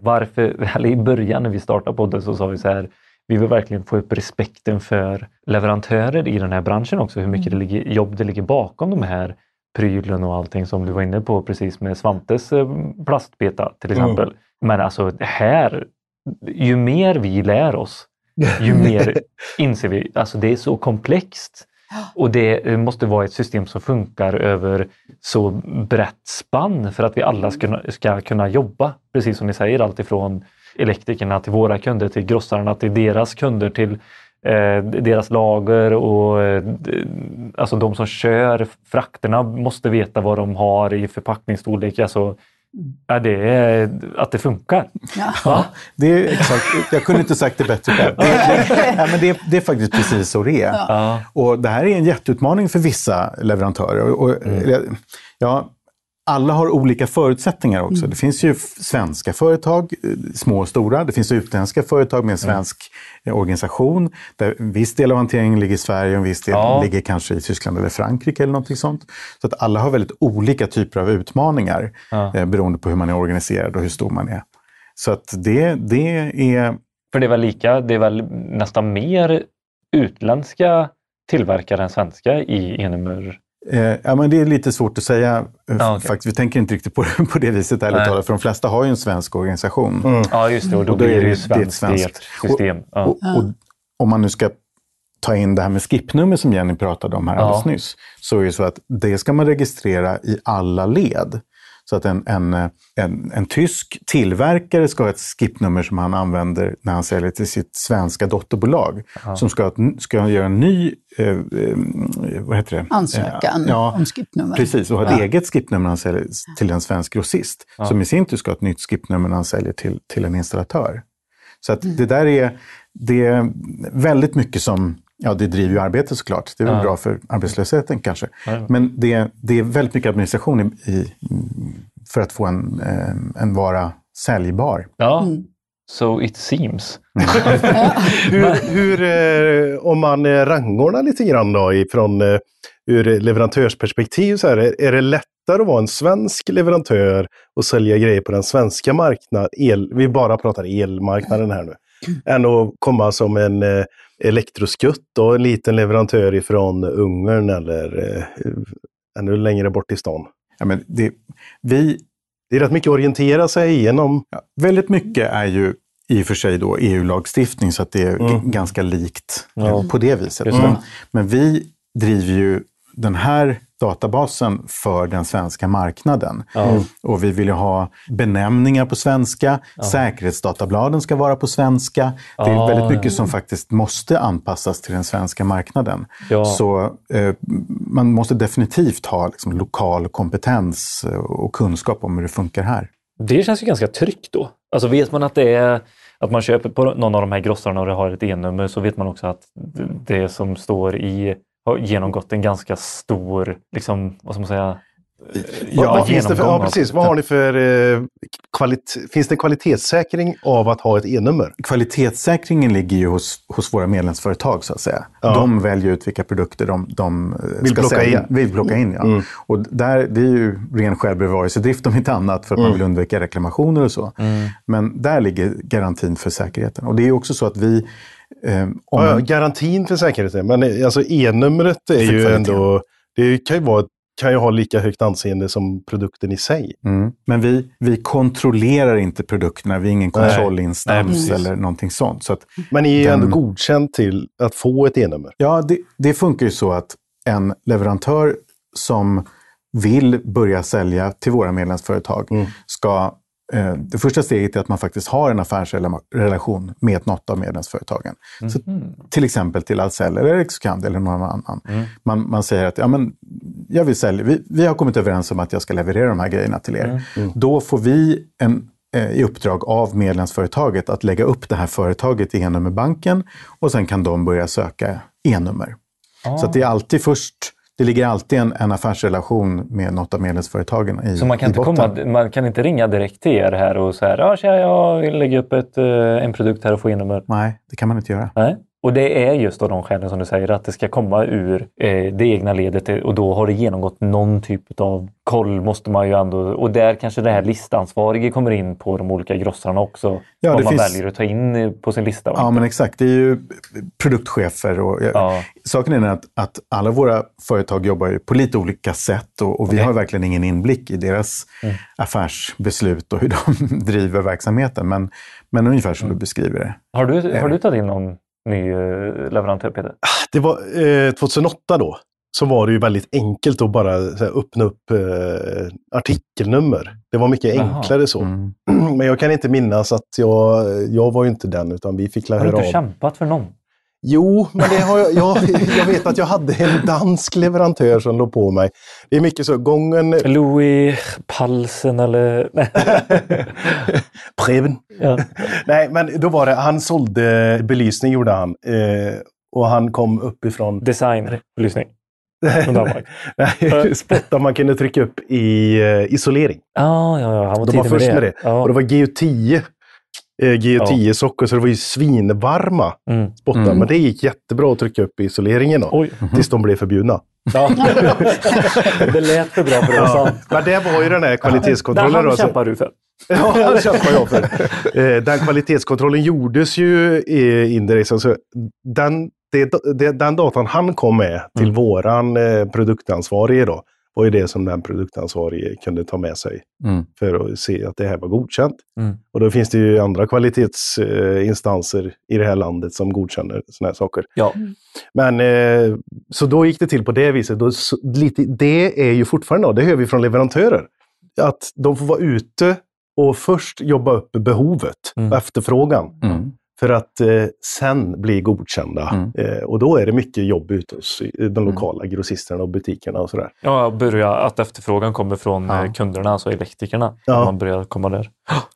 varför, eller i början när vi startade podden så sa vi så här, vi vill verkligen få upp respekten för leverantörer i den här branschen också, hur mycket det ligger, jobb det ligger bakom de här prylen och allting som du var inne på precis med Svantes eh, plastbeta till exempel. Men alltså här, ju mer vi lär oss, ju mer inser vi, alltså det är så komplext. Och det eh, måste vara ett system som funkar över så brett spann för att vi alla ska, kunna- ska kunna jobba, precis som ni säger, alltifrån elektrikerna till våra kunder, till grossarna, till deras kunder, till eh, deras lager och eh, alltså de som kör frakterna måste veta vad de har i förpackningsstorlek. Alltså, ja, det är, att det funkar. Ja. Ja. Det är exakt, jag kunde inte sagt det bättre själv. Det, det, nej, men det, det är faktiskt precis så det är. Ja. Och det här är en jätteutmaning för vissa leverantörer. Och, och, ja, alla har olika förutsättningar också. Det finns ju svenska företag, eh, små och stora. Det finns utländska företag med en svensk eh, organisation. Där en viss del av hanteringen ligger i Sverige och en viss del Ja. ligger kanske i Tyskland eller Frankrike eller någonting sånt. Så att alla har väldigt olika typer av utmaningar Ja. eh, beroende på hur man är organiserad och hur stor man är. Så att det, det är För det är väl lika, det är väl nästan mer utländska tillverkare än svenska i Enemur? Eh, ja, men det är lite svårt att säga. eh, Ja, okej. faktiskt. Vi tänker inte riktigt på, på det viset ärligt Nej. talat, för de flesta har ju en svensk organisation. Mm. Ja just det, och då, Och då blir är det ju det- det svenskt svenskt. system. Ja. Och, och, om man nu ska ta in det här med skipnummer som Jenny pratade om här Ja. alldeles nyss, så är det så att det ska man registrera i alla led. Så att en, en, en, en tysk tillverkare ska ha ett skipnummer som han använder när han säljer till sitt svenska dotterbolag. Som ska, ska göra en ny eh, eh, vad heter det? Ansökan Eh, ja, om skipnummer. Precis, och ha ett Ja. eget skipnummer när han säljer till en svensk grossist. Som i sin tur ska ha ett nytt skipnummer när han säljer till, till en installatör. Så att det där är, det är väldigt mycket som, ja det driver ju arbetet såklart. Det är väl Ja. bra för arbetslösheten kanske. Ja. Men det, det är väldigt mycket administration i, i, för att få en, eh, en vara säljbar. ja. So it seems. Hur, hur eh, om man eh, rangordnar lite grann då ifrån ur leverantörsperspektiv, så här, är, det lättare att vara en svensk leverantör och sälja grejer på den svenska marknaden, el, vi bara pratar elmarknaden här nu, än att komma som en eh, elektroskutt och en liten leverantör ifrån Ungern eller eh, ännu längre bort i stan? Ja, men det, vi, Det är rätt mycket att orientera sig igenom. Ja, väldigt mycket är ju i och för sig då EU-lagstiftning så att det är g- ganska likt Ja. på det viset. Det. Men, men vi driver ju den här databasen för den svenska marknaden. Och vi vill ju ha benämningar på svenska, säkerhetsdatabladen ska vara på svenska. Det är Ah, väldigt mycket som faktiskt måste anpassas till den svenska marknaden. Ja. Så eh, man måste definitivt ha liksom, lokal kompetens eh, och kunskap om hur det funkar här. Det känns ju ganska tryggt då. Alltså vet man att det är att man köper på någon av de här grossarna och det har ett E-nummer så vet man också att det som står i har genomgått en ganska stor, liksom, vad ska man säga? Ja, vad finns det för, ja, precis. Vad har ni för eh, kvalit, Finns det kvalitetssäkring av att ha ett E-nummer? Kvalitetssäkringen ligger ju hos, hos våra medlemsföretag så att säga. De väljer ut vilka produkter de, de eh, Vill ska plocka sälja. in. Vill plocka in. Ja. Och där, det är ju ren självbevarelsedrift om inte annat för att man vill undvika reklamationer och så. Men där ligger garantin för säkerheten. Och det är också så att vi om Ja, ja, garantin för säkerheten. Men eh, alltså E-numret är ju ändå... Det kan ju, vara, kan ju ha lika högt anseende som produkten i sig. Mm. Men vi, vi kontrollerar inte produkterna, vi är ingen kontrollinstans Nej, eller någonting sånt. Så Men ni är ju Den- ändå godkänd till att få ett E-nummer. ja, det, det funkar ju så att en leverantör som vill börja sälja till våra medlemsföretag ska eh, det första steget är att man faktiskt har en affärsrelation med något av medlemsföretagen. Så, till exempel till Ahlsell eller Excuscand eller någon annan. Man, man säger att ja, men, jag vill sälja, vi, vi har kommit överens om att jag ska leverera de här grejerna till er. Då får vi en, eh, i uppdrag av medlemsföretaget att lägga upp det här företaget i e-nummerbanken och sen kan de börja söka e-nummer. Så att det är alltid först, det ligger alltid en, en affärsrelation med något av medlemsföretagen i Så man kan, inte botten. komma, man kan inte ringa direkt till er här och säga ja, tja, jag vill lägga upp ett, eh, en produkt här och få E-nummer. Nej, det kan man inte göra. Nej. Och det är just av de skälen som du säger, att det ska komma ur eh, det egna ledet och då har det genomgått någon typ av koll måste man ju ändå... Och där kanske det här listansvarige kommer in på de olika grossarna också. Ja, vad man finns- väljer att ta in eh, på sin lista. Ja, men exakt. Det är ju produktchefer och Ja. saken är att, att alla våra företag jobbar ju på lite olika sätt och, och vi har verkligen ingen inblick i deras affärsbeslut och hur de driver verksamheten. Men, men ungefär som du beskriver det. Har, du, har du tagit in någon ny eh, leverantör, Peter? Det var eh, 2008 då. Så var det ju väldigt enkelt att bara här, öppna upp eh, artikelnummer. Det var mycket Jaha. enklare så. Mm. Men jag kan inte minnas att jag, jag var ju inte den, utan vi fick la Har du inte av. kämpat för någon? Jo, men det har jag, jag, jag, vet att jag hade en dansk leverantör som låg på mig. Det är mycket så, gången... Louis Palsen eller... Preben. Ja. Nej, men då var det, han sålde belysning gjorde han. Eh, och han kom uppifrån... Designbelysning. Nej, spottar man kunde trycka upp i eh, isolering. Ah, ja, ja, han var De var först med det. Med det. Ah. Och det var GU10 Eh, G10 sockor, så det var ju svinvarma mm. spottar. Mm. Men det gick jättebra att trycka upp isoleringen då, Oj. Mhm. tills de blev förbjudna. Ja. det lät för bra för det ja. Men det var ju den här kvalitetskontrollen. Ja, den kämpar du för. ja, det kämpar jag för. Eh, den kvalitetskontrollen gjordes ju i Indiracen, så den, det, det, den datan han kom med till mm. våran eh, produktansvarige då, var ju det som den produktansvarige kunde ta med sig Mm. för att se att det här var godkänt. Mm. Och då finns det ju andra kvalitetsinstanser i det här landet som godkänner sådana här saker. Ja. Men eh, så då gick det till på det viset. Då, så, lite, det är ju fortfarande, det hör vi från leverantörer, att de får vara ute och först jobba upp behovet, Mm. efterfrågan, Mm. För att eh, sen bli godkända. Mm. Eh, och då är det mycket jobb ute hos de Mm. lokala grossisterna och butikerna och sådär. Ja, börja att efterfrågan kommer från Ja. eh, kunderna, alltså elektrikerna. Ja. Man börjar komma där.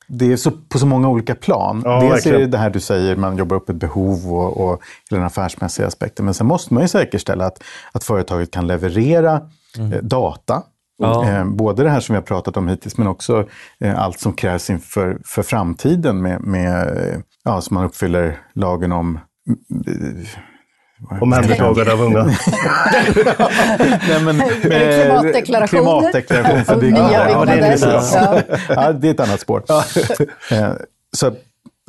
Det är så, på så många olika plan. Ja, Dels är verkligen. det det här du säger, man jobbar upp ett behov och, och hela den affärsmässiga aspekten. Men sen måste man ju säkerställa att, att företaget kan leverera eh, data. Ja. Eh, både det här som vi har pratat om hittills, men också eh, allt som krävs inför för framtiden med, med eh, ja, så man uppfyller lagen om Omhändertagande av unga. Nej, men, det klimatdeklarationer? Klimatdeklaration för byggnader. Ja, det, är byggnader. Ja. ja, det är ett annat spår. Så,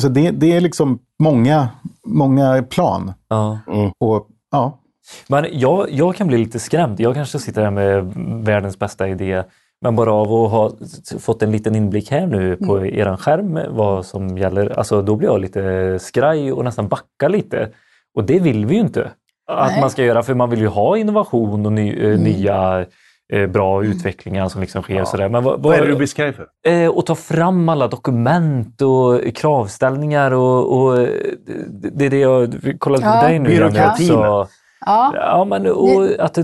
så det, det är liksom många, många plan. Ja. Och, ja, Men jag, jag kan bli lite skrämd. Jag kanske sitter här med världens bästa idé. Men bara av att ha fått en liten inblick här nu på mm. er skärm vad som gäller, alltså då blir jag lite skraj och nästan backar lite. Och det vill vi ju inte att Nej. man ska göra för man vill ju ha innovation och ny, eh, mm. nya eh, bra mm. utvecklingar som liksom sker. Ja. Sådär. Men vad, vad, är det du blir skraj för? Eh, att ta fram alla dokument och kravställningar och, och det är det jag kollade ja. på dig nu. Byråkratin. Så, Ja. ja men, och att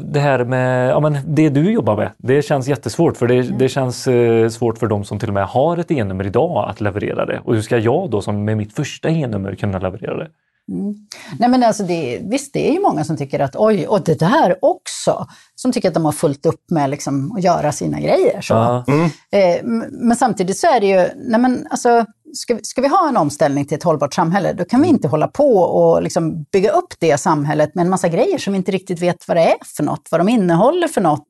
det här med ja, men det du jobbar med, det känns jättesvårt för det, mm. det känns eh, svårt för de som till och med har ett e-nummer idag att leverera det. Och hur ska jag då som med mitt första e-nummer kunna leverera det? Mm. Nej men alltså det, visst, det är ju många som tycker att oj, och det där också. Som tycker att de har fullt upp med liksom, att göra sina grejer. Så. Mm. Eh, men samtidigt så är det ju, nej men alltså, ska, ska vi ha en omställning till ett hållbart samhälle, då kan vi inte hålla på och liksom bygga upp det samhället med en massa grejer som vi inte riktigt vet vad det är för något, vad de innehåller för något.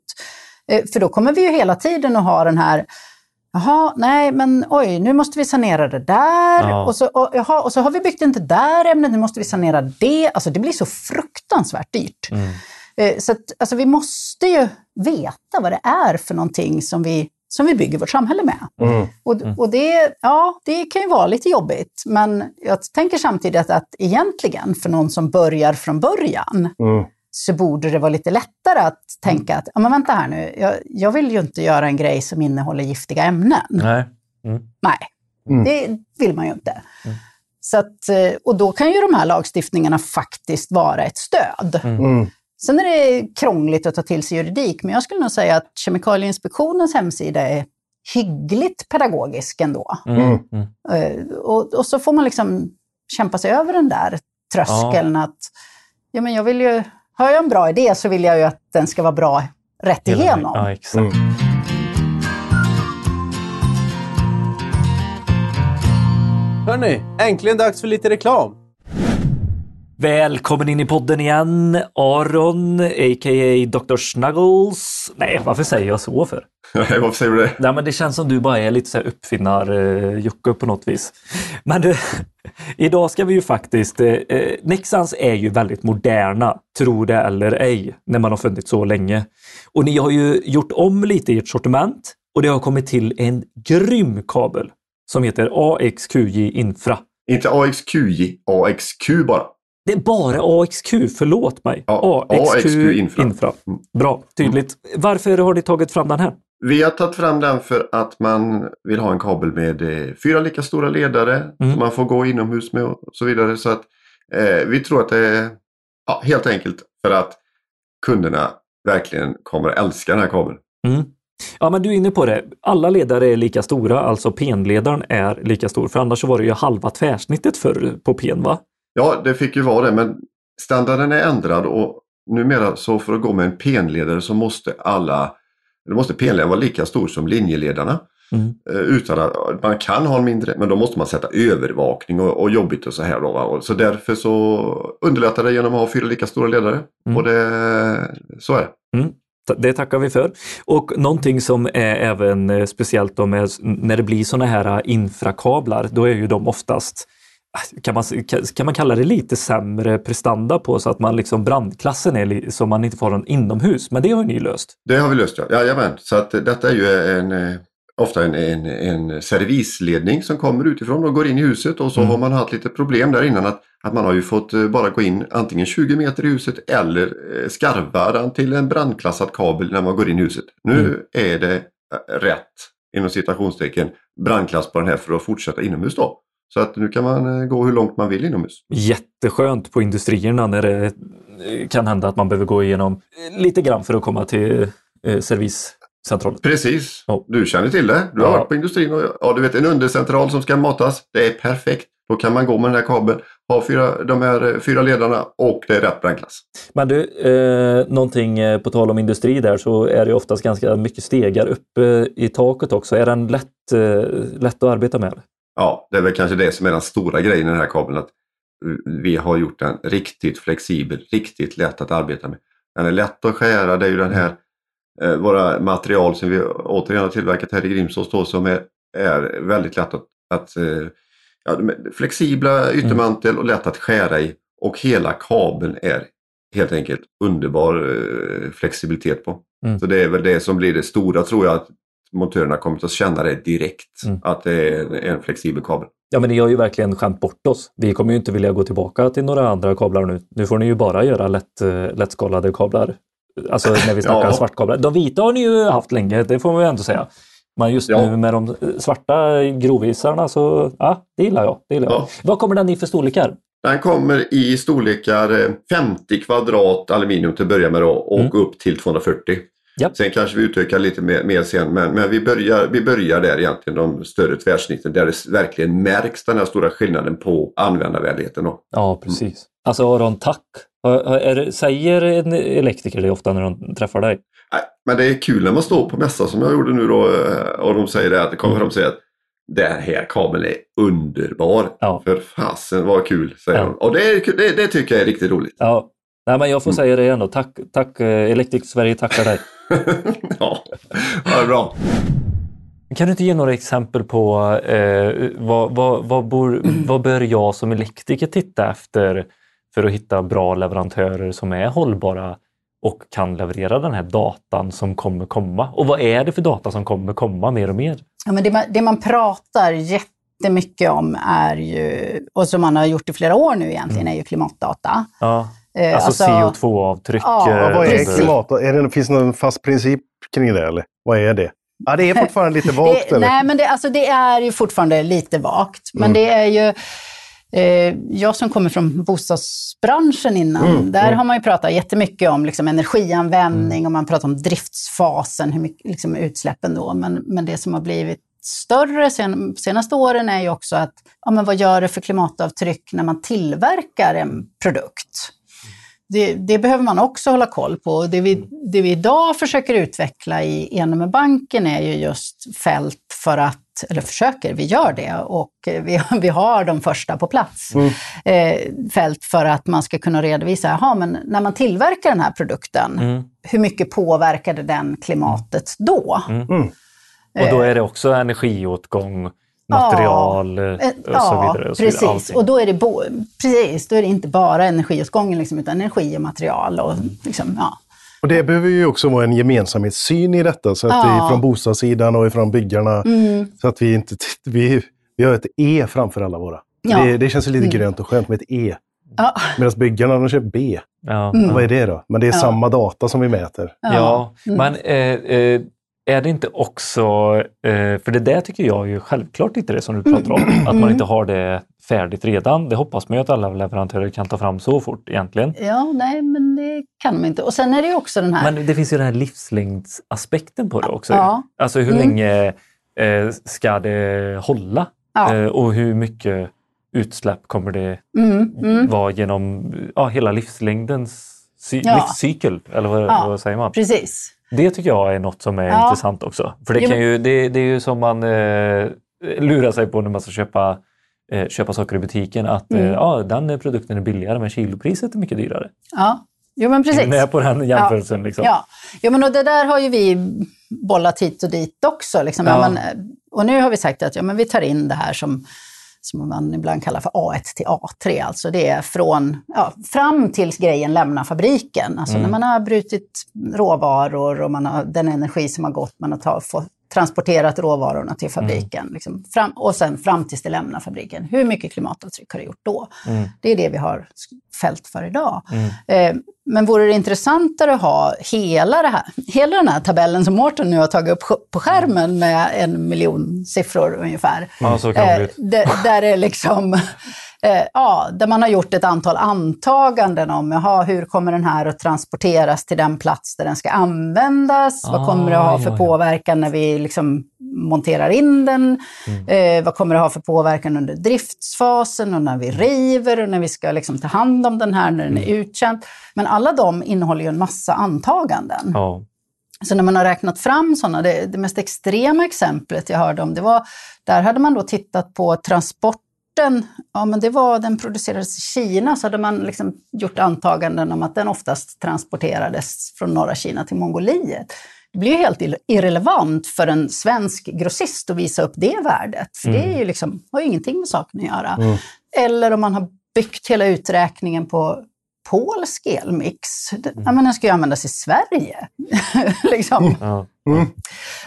Eh, för då kommer vi ju hela tiden att ha den här Jaha, nej men oj, nu måste vi sanera det där. Ja. Och, så, och, jaha, och så har vi byggt in det där ämnet, nu måste vi sanera det. Alltså det blir så fruktansvärt dyrt. Mm. Eh, så att, alltså, vi måste ju veta vad det är för någonting som vi, som vi bygger vårt samhälle med. Mm. Och, mm. och det, ja, det kan ju vara lite jobbigt, men jag tänker samtidigt att, egentligen för någon som börjar från början, mm så borde det vara lite lättare att tänka att, ja men vänta här nu, jag, jag vill ju inte göra en grej som innehåller giftiga ämnen. Nej. Mm. Nej, mm. det vill man ju inte. Mm. Så att, eh, och då kan ju de här lagstiftningarna faktiskt vara ett stöd. Sen är det krångligt att ta till sig juridik, men jag skulle nog säga att Kemikalieinspektionens hemsida är hyggligt pedagogisk ändå. Mm. Mm. Eh, och, och, så får man liksom kämpa sig över den där tröskeln ja. att ja, men jag vill ju har jag en bra idé så vill jag ju att den ska vara bra rätt igenom. Ja, exakt. Mm. Hörni, äntligen dags för lite reklam. Välkommen in i podden igen, Aron, a.k.a. Dr. Snuggles. Nej, varför säger jag så för? Nej, varför säger du det? Nej, men det känns som du bara är lite så här uppfinnar-Jocke på något vis. Men du, idag ska vi ju faktiskt... Eh, Nexans är ju väldigt moderna, tro det eller ej, när man har funnits så länge. Och ni har ju gjort om lite i ert sortiment och det har kommit till en grym kabel som heter AXQJ Infra. Inte AXQJ, AXQ bara. Det är bara AXQ, förlåt mig. Ja, AXQ, AXQ infra. infra. Mm. Bra, tydligt. Varför har ni tagit fram den här? Vi har tagit fram den för att man vill ha en kabel med eh, fyra lika stora ledare mm. som man får gå inomhus med och så vidare. Så att eh, vi tror att det är ja, helt enkelt för att kunderna verkligen kommer att älska den här kabeln. Mm. Ja, men du är inne på det. Alla ledare är lika stora, alltså penledaren är lika stor. För annars så var det ju halva tvärsnittet för på pen, va? Ja, det fick ju vara det, men standarden är ändrad och numera så för att gå med en penledare så måste alla, då måste penledaren vara lika stor som linjeledarna. Mm. Eh, utan att, man kan ha en mindre, men då måste man sätta övervakning och, och jobbigt och så här. Då, va? Så därför så underlättar det genom att ha fyra lika stora ledare. Mm. Och det, så är det. Mm. Det tackar vi för. Och någonting som är även eh, speciellt då med, när det blir sådana här infrakablar, då är ju de oftast kan man, kan man kalla det lite sämre prestanda på så att man liksom brandklassen är så man inte får den inomhus. Men det har ni löst? Det har vi löst ja. Jajamän. Så att detta är ju en, eh, ofta en, en, en servisledning som kommer utifrån och går in i huset och så mm. har man haft lite problem där innan att, att man har ju fått eh, bara gå in antingen 20 meter i huset eller eh, skarva den till en brandklassad kabel när man går in i huset. Nu mm. är det rätt inom citationstecken brandklass på den här för att fortsätta inomhus då. Så att nu kan man eh, gå hur långt man vill inomhus. Jätteskönt på industrierna när det eh, kan hända att man behöver gå igenom eh, lite grann för att komma till eh, servicecentralen. Precis, oh. du känner till det. Du har ja. varit på industrin och ja, du vet en undercentral som ska matas. Det är perfekt. Då kan man gå med den här kabeln, ha fyra, de här fyra ledarna och det är rätt brandklass. Men du, eh, någonting på tal om industri där så är det oftast ganska mycket stegar uppe i taket också. Är den lätt, eh, lätt att arbeta med? Ja, det är väl kanske det som är den stora grejen i den här kabeln. Att vi har gjort den riktigt flexibel, riktigt lätt att arbeta med. Den är lätt att skära, det är ju den här eh, våra material som vi återigen har tillverkat här i Grimsås då, som är, är väldigt lätt att, att eh, ja, flexibla yttermantel och lätt att skära i och hela kabeln är helt enkelt underbar eh, flexibilitet på. Mm. Så det är väl det som blir det stora tror jag, att montörerna kommer att känna det direkt. Mm. Att det är en flexibel kabel. Ja, men ni har ju verkligen skämt bort oss. Vi kommer ju inte vilja gå tillbaka till några andra kablar nu. Nu får ni ju bara göra lätt, eh, lättskalade kablar. Alltså när vi snackar Ja. svartkablar. De vita har ni ju haft länge, det får man ju ändå säga. Men just Ja. nu med de svarta grovisarna så, ja, det gillar jag. Det gillar jag. Ja. Vad kommer den i för storlekar? Den kommer i storlekar eh, 50 kvadrat aluminium till att börja med då, och Mm. upp till 240. Japp. Sen kanske vi utökar lite mer, mer sen men, men vi, börjar, vi börjar där egentligen de större tvärsnitten där det verkligen märks den här stora skillnaden på användarvänligheten. Då. Ja, precis. Alltså Aron, tack. Är säger en elektriker det ofta när de träffar dig? Nej, Men det är kul när man står på mässa som jag gjorde nu då eh, och de säger det att det kommer Mm. de säga att den här kabeln är underbar. Ja. För fasen vad kul säger Ja. de. Och det, är, det, det tycker jag är riktigt roligt. Ja. Nej, men jag får säga det ändå. Tack, tack eh, Elektriker Sverige tackar dig. Ja, ja bra. Kan du inte ge några exempel på eh, vad, vad, vad, bor, vad bör jag som elektriker titta efter för att hitta bra leverantörer som är hållbara och kan leverera den här datan som kommer komma? Och vad är det för data som kommer komma mer och mer? Ja, men det, man, det man pratar jättemycket om är ju, och som man har gjort i flera år nu egentligen, är ju klimatdata. Ja. Eh, Alltså, CO2-avtryck. Ja, eh, Vad är precis. klimat? Är det, finns det någon fast princip kring det eller? Vad är det? Ja, det är fortfarande lite vagt det, eller? nej, men det, alltså, det är ju fortfarande lite vagt. Men Mm. det är ju... Eh, jag som kommer från bostadsbranschen innan, Mm, där mm. har man ju pratat jättemycket om liksom, energianvändning och man pratar om driftsfasen, hur mycket liksom, utsläppen då. Men, men det som har blivit större sen, senaste åren är ju också att ja, men vad gör det för klimatavtryck när man tillverkar en produkt? Det, det behöver man också hålla koll på. Och Det vi, det vi idag försöker utveckla i Enemebanken är ju just fält för att, eller försöker, vi gör det och eh, vi, vi har de första på plats. Eh, fält för att man ska kunna redovisa, jaha, men när man tillverkar den här produkten, Mm. hur mycket påverkade den klimatet då? Och då är det också energiåtgång, material eh, Eh, och så Ja, vidare. Och så vidare. precis. Allting. Och då är, det bo, precis, då är det inte bara energiåtgången, liksom, utan energi och material. Och, liksom, ja. Och det behöver ju också vara en gemensamhetssyn i detta. Så att Ja. det är från bostadssidan och ifrån byggarna. Mm. Så att vi inte... Vi, vi har ett E framför alla våra. Ja. Det, det känns lite Mm. grönt och skönt med ett E. Ja. Medan byggarna de kör B. Ja. Mm. Vad är det då? Men det är Ja. samma data som vi mäter. Ja, Mm. men eh, eh, är det inte också, eh, för det där tycker jag ju självklart inte det som du pratar om, att man inte har det färdigt redan. Det hoppas man ju att alla leverantörer kan ta fram så fort egentligen. Ja, nej, men det kan de inte. Och sen är det ju också den här... Men det finns ju den här livslängdsaspekten på det också. Ja. Alltså hur Mm. länge eh, ska det hålla? Ja. Eh, och hur mycket utsläpp kommer det Mm, mm, vara genom ja, hela livslängdens livscykel? Eller vad, vad säger man? precis. Det tycker jag är något som är Ja. intressant också. För det, kan ju, det, det är ju som man eh, lurar sig på när man ska köpa, eh, köpa saker i butiken. Att eh, Mm. ja, den produkten är billigare men kilopriset är mycket dyrare. Ja, jo men precis. Är ni med på den jämförelsen? Liksom? Ja, jo, men och det där har ju vi bollat hit och dit också. Liksom. Ja. Ja. men, och nu har vi sagt att ja, men vi tar in det här som, som man ibland kallar för A1 till A3. Alltså det är från, ja, fram tills grejen lämnar fabriken. Alltså Mm. när man har brutit råvaror och man har den energi som har gått, man har ta, få, transporterat råvarorna till fabriken. Liksom, fram, och sen fram tills det lämnar fabriken. Hur mycket klimatavtryck har det gjort då? Mm. Det är det vi har fält för idag. Mm. Eh, men vore det intressantare att ha hela, det här, hela den här tabellen som Mårten nu har tagit upp på skärmen med en miljon siffror ungefär. Ja, så kan det Eh, bli. där, där är liksom, eh, ja, där man har gjort ett antal antaganden om jaha, hur kommer den här att transporteras till den plats där den ska användas? Ah, vad kommer det att ha för ja, påverkan när vi liksom monterar in den? Mm. Eh, vad kommer det att ha för påverkan under driftsfasen och när vi river och när vi ska liksom ta hand om den här när den är Mm. uttjänt? Men alla de innehåller ju en massa antaganden. Ja. Så när man har räknat fram sådana, det, det mest extrema exemplet jag hörde om, det var, där hade man då tittat på transporten, ja men det var, den producerades i Kina, så hade man liksom gjort antaganden om att den oftast transporterades från norra Kina till Mongoliet. Det blir ju helt ir- irrelevant för en svensk grossist att visa upp det värdet, för det är ju liksom, har ju ingenting med saken att göra. Eller om man har byggt hela uträkningen på polsk elmix, det, ja, men den ska ju användas i Sverige. liksom. Ja.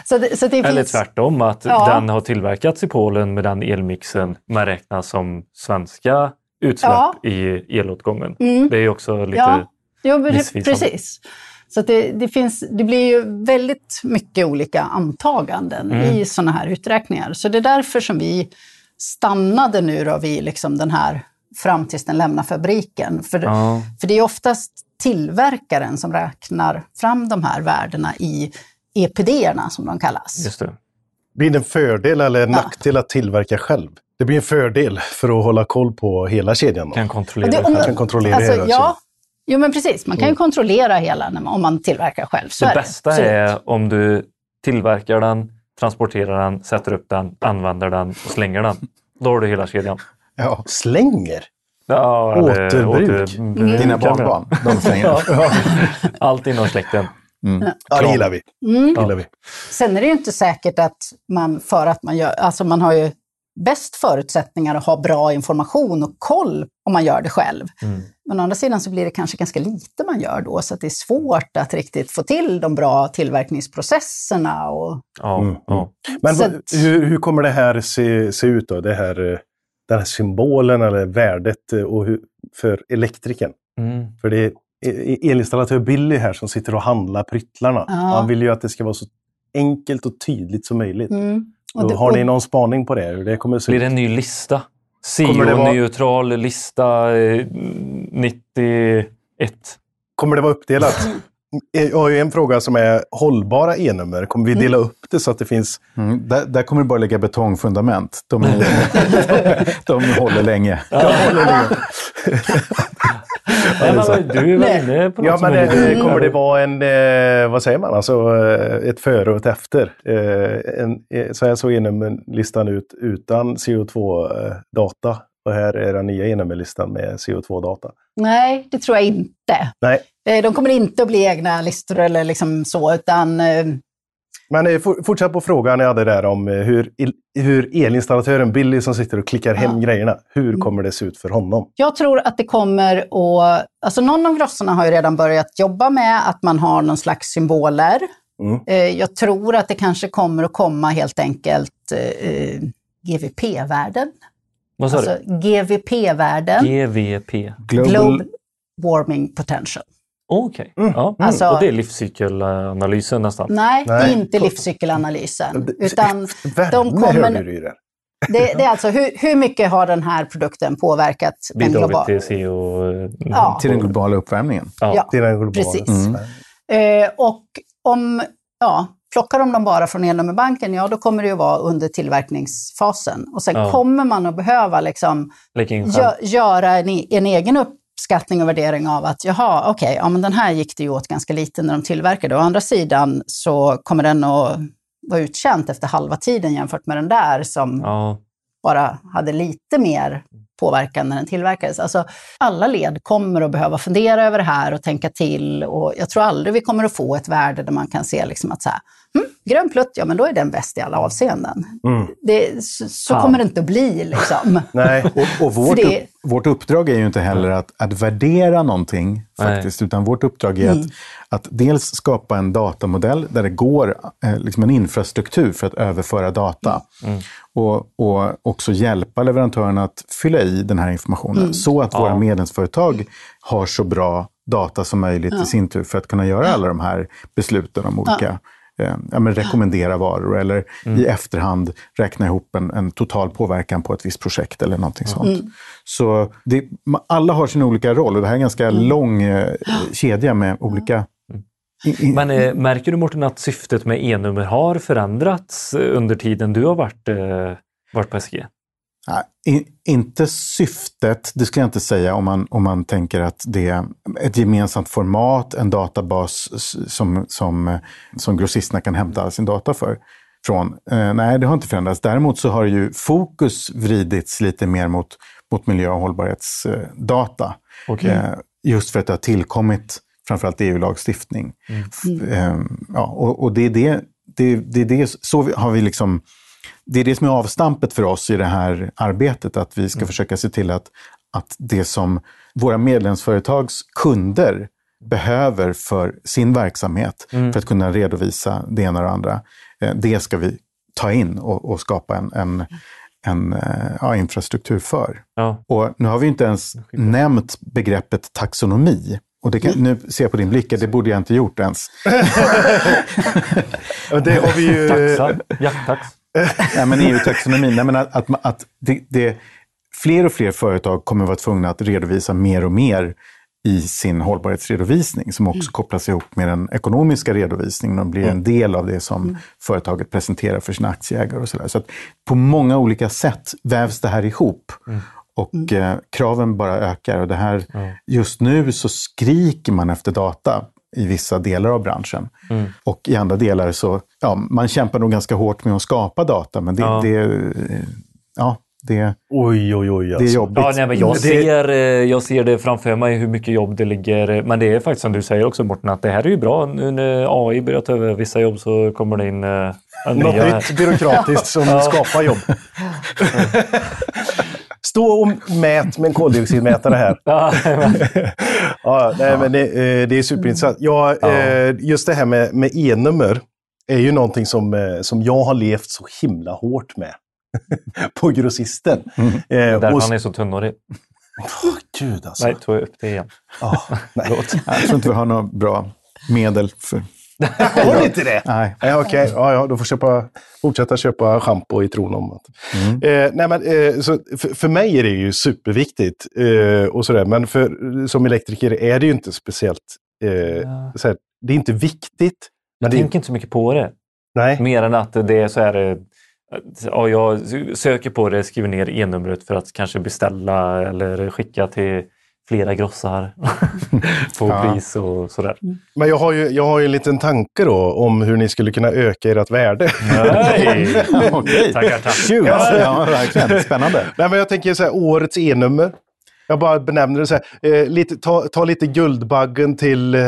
Så det, så det Eller finns, tvärtom, att Ja. den har tillverkats i Polen med den elmixen men räknas som svenska utsläpp Ja. i elåtgången. Mm. Det är också lite... Ja, jo, missvisande. precis. Så det, det, finns, det blir ju väldigt mycket olika antaganden Mm. i sådana här uträkningar. Så det är därför som vi stannade nu då vid liksom den här fram tills den lämnar fabriken. För, Ja. för det är oftast tillverkaren som räknar fram de här värdena i EPD-erna som de kallas. Just det. Blir det en fördel eller en nackdel att tillverka själv? Det blir en fördel för att hålla koll på hela kedjan. Då. Kan kontrollera det- själv. kan kontrollera Alltså, hela ja, kedjan. jo men precis. Man kan ju kontrollera hela när man, om man tillverkar själv. Så Det är bästa Absolut. är om du tillverkar den, transporterar den, sätter upp den, använder den och slänger den. Då har du hela kedjan. Ja. Slänger? Ja, Återbruk. återbruk, Dina man- barnbarn, de slänger. Ja. Allt inom släkten. Ja, det gillar vi. Mm. gillar vi. Sen är det ju inte säkert att man, för att man gör, alltså man har ju bäst förutsättningar att ha bra information och koll om man gör det själv. Mm. Men å andra sidan så blir det kanske ganska lite man gör då, så att det är svårt att riktigt få till de bra tillverkningsprocesserna. Och, Ja, Mm, ja. Men Så hur, hur kommer det här se, se ut då? Det här, eh, den här symbolen eller värdet eh, och hur, för elektrikern? Mm. För det elinstallatör Billy här som sitter och handlar pryttlarna. Ja. Han vill ju att det ska vara så enkelt och tydligt som möjligt. mm, och Och det, har ni och, någon spaning på det? Hur det kommer att se Blir det en ny lista? Kommer det vara- CO-neutral lista eh, 91. Kommer det vara uppdelat? Jag har ju en fråga som är hållbara e-nummer. Kommer vi dela upp det så att det finns... Mm, där, där kommer det bara ligga betongfundament. De, är, de håller länge. Nej, men, du är väl inne på något Ja, som men är lite- eh, kommer det vara en, eh, vad säger man, alltså eh, ett före och ett efter? En, så här såg e-nummerlistan ut utan CO2-data och här är den nya e-nummerlistan med CO2-data. nej, det tror jag inte. Nej, De kommer inte att bli egna listor eller liksom så, utan men eh, for, fortsatt på frågan jag hade där om eh, hur, hur elinstallatören Billy som sitter och klickar hem grejerna, hur kommer det se ut för honom? Jag tror att det kommer att... Alltså någon av grossarna har ju redan börjat jobba med att man har någon slags symboler. Mm. Eh, Jag tror att det kanske kommer att komma helt enkelt eh, GVP-värden. Vad sa Alltså GVP-värden, du? GVP. Global Warming Potential. Okej. Ja. Alltså- och det är livscykelanalysen nästan. Nej, det är Nej. inte livscykelanalysen. Utan de kommer- det, det är alltså hur, hur mycket har den här produkten påverkat den globala... till CO... Ja. Till den globala uppvärmningen. Ja. Ja. Är den globala. Precis. Mm. Eh, och om, ja, plockar de dem bara från elnummerbanken, ja då kommer det ju vara under tillverkningsfasen. Och sen Ja. kommer man att behöva liksom gö, göra en, e- en egen uppskattning och värdering av att jaha, okej, ja men den här gick det ju åt ganska lite när de tillverkade. Å andra sidan så kommer den att vara uttjänt efter halva tiden jämfört med den där som Ja. bara hade lite mer påverkan när den tillverkades. Alltså, alla led kommer att behöva fundera över det här och tänka till. Och jag tror aldrig vi kommer att få ett värde där man kan se liksom att så här, hm, grön plutt, ja men då är den bäst i alla avseenden. Mm. Det, så så kommer det inte att bli. Liksom. Nej, Och, och vårt, det- upp, vårt uppdrag är ju inte heller att, att värdera någonting, faktiskt, utan vårt uppdrag är att, att dels skapa en datamodell där det går eh, liksom en infrastruktur för att överföra data. Och, och också hjälpa leverantörerna att fylla i den här informationen så att våra Ja. medlemsföretag har så bra data som möjligt i sin tur för att kunna göra alla de här besluten om olika eh, ja, men rekommendera varor eller i efterhand räkna ihop en, en total påverkan på ett visst projekt eller någonting sånt. Så det, alla har sin olika roll och det här är en ganska lång eh, kedja med olika... I, Men eh, märker du Mårten att syftet med e-nummer har förändrats eh, under tiden du har varit, eh, varit på SG? Nej, inte syftet, det skulle jag inte säga om man, om man tänker att det är ett gemensamt format, en databas som, som, som grossisterna kan hämta all sin data för. Från. Eh, nej, det har inte förändrats. Däremot så har ju fokus vridits lite mer mot, mot miljö och hållbarhetsdata. Okej. Eh, just för att det har tillkommit framförallt EU-lagstiftning. F- eh, ja, och, och det är det, det, det, är det, så har vi liksom det är det som är avstampet för oss i det här arbetet, att vi ska försöka se till att att det som våra medlemsföretags kunder behöver för sin verksamhet för att kunna redovisa det ena och det andra, eh, det ska vi ta in och, och skapa en, en, en eh, ja, infrastruktur för. Ja. Och nu har vi inte ens nämnt begreppet taxonomi. Och det kan, nu ser jag på din blick det borde jag inte gjort ens. Det har vi ju... Taxar, jakttax. Nej, men EU-taxonomin, nej, men att, att, att det, det, fler och fler företag kommer vara tvungna att redovisa mer och mer i sin hållbarhetsredovisning som också kopplas ihop med den ekonomiska redovisningen och blir en del av det som företaget presenterar för sina aktieägare. och Så, där. så att på många olika sätt vävs det här ihop. Och eh, kraven bara ökar. Och det här, Just nu så skriker man efter data i vissa delar av branschen. Och i andra delar så, ja, man kämpar nog ganska hårt med att skapa data, men det, Ja. det, ja, det, Oj, oj, oj. det är Alltså. jobbigt. Ja, nej, men jag, Det- ser, eh, jag ser det framför mig hur mycket jobb det ligger. Men det är faktiskt som du säger också Morten, att det här är ju bra. Nu när AI börjar ta över vissa jobb så kommer det in eh, Något nytt byråkratiskt som skapar jobb. Stå och mät med en koldioxidmätare här. Ja, Ja, nej, men det, eh, det är superintressant. Ja, eh, just det här med, med e-nummer är ju någonting som, eh, som jag har levt så himla hårt med. på grossisten. Eh, Därför och, han är så tunnhårig. Åh, Gud alltså. Nej, tog jag upp det igen. Ah, nej. Jag tror inte vi har några bra medel för... Har ni inte det? Nej. Ja, Okej, ja, ja, då får jag köpa, fortsätta köpa schampo i tron om att... Mm. Eh, nej, men, eh, så för, för mig är det ju superviktigt. Eh, och sådär, men för, som elektriker är det ju inte speciellt... Eh, såhär, det är inte viktigt. Jag det, tänker inte så mycket på det. nej. Mer än att det är så här... eh, Ja, jag söker på det, skriver ner e-numret för att kanske beställa eller skicka till flera grossar på Ja. pris och sådär. Men jag har, ju, jag har ju en liten tanke då om hur ni skulle kunna öka ert värde. Nej! Okej. Tackar, tack. Kul! Ja, verkligen. Spännande. Nej, men jag tänker så här, årets e-nummer. Jag bara benämner det så här. Eh, lite, ta, ta lite Guldbaggen till, eh,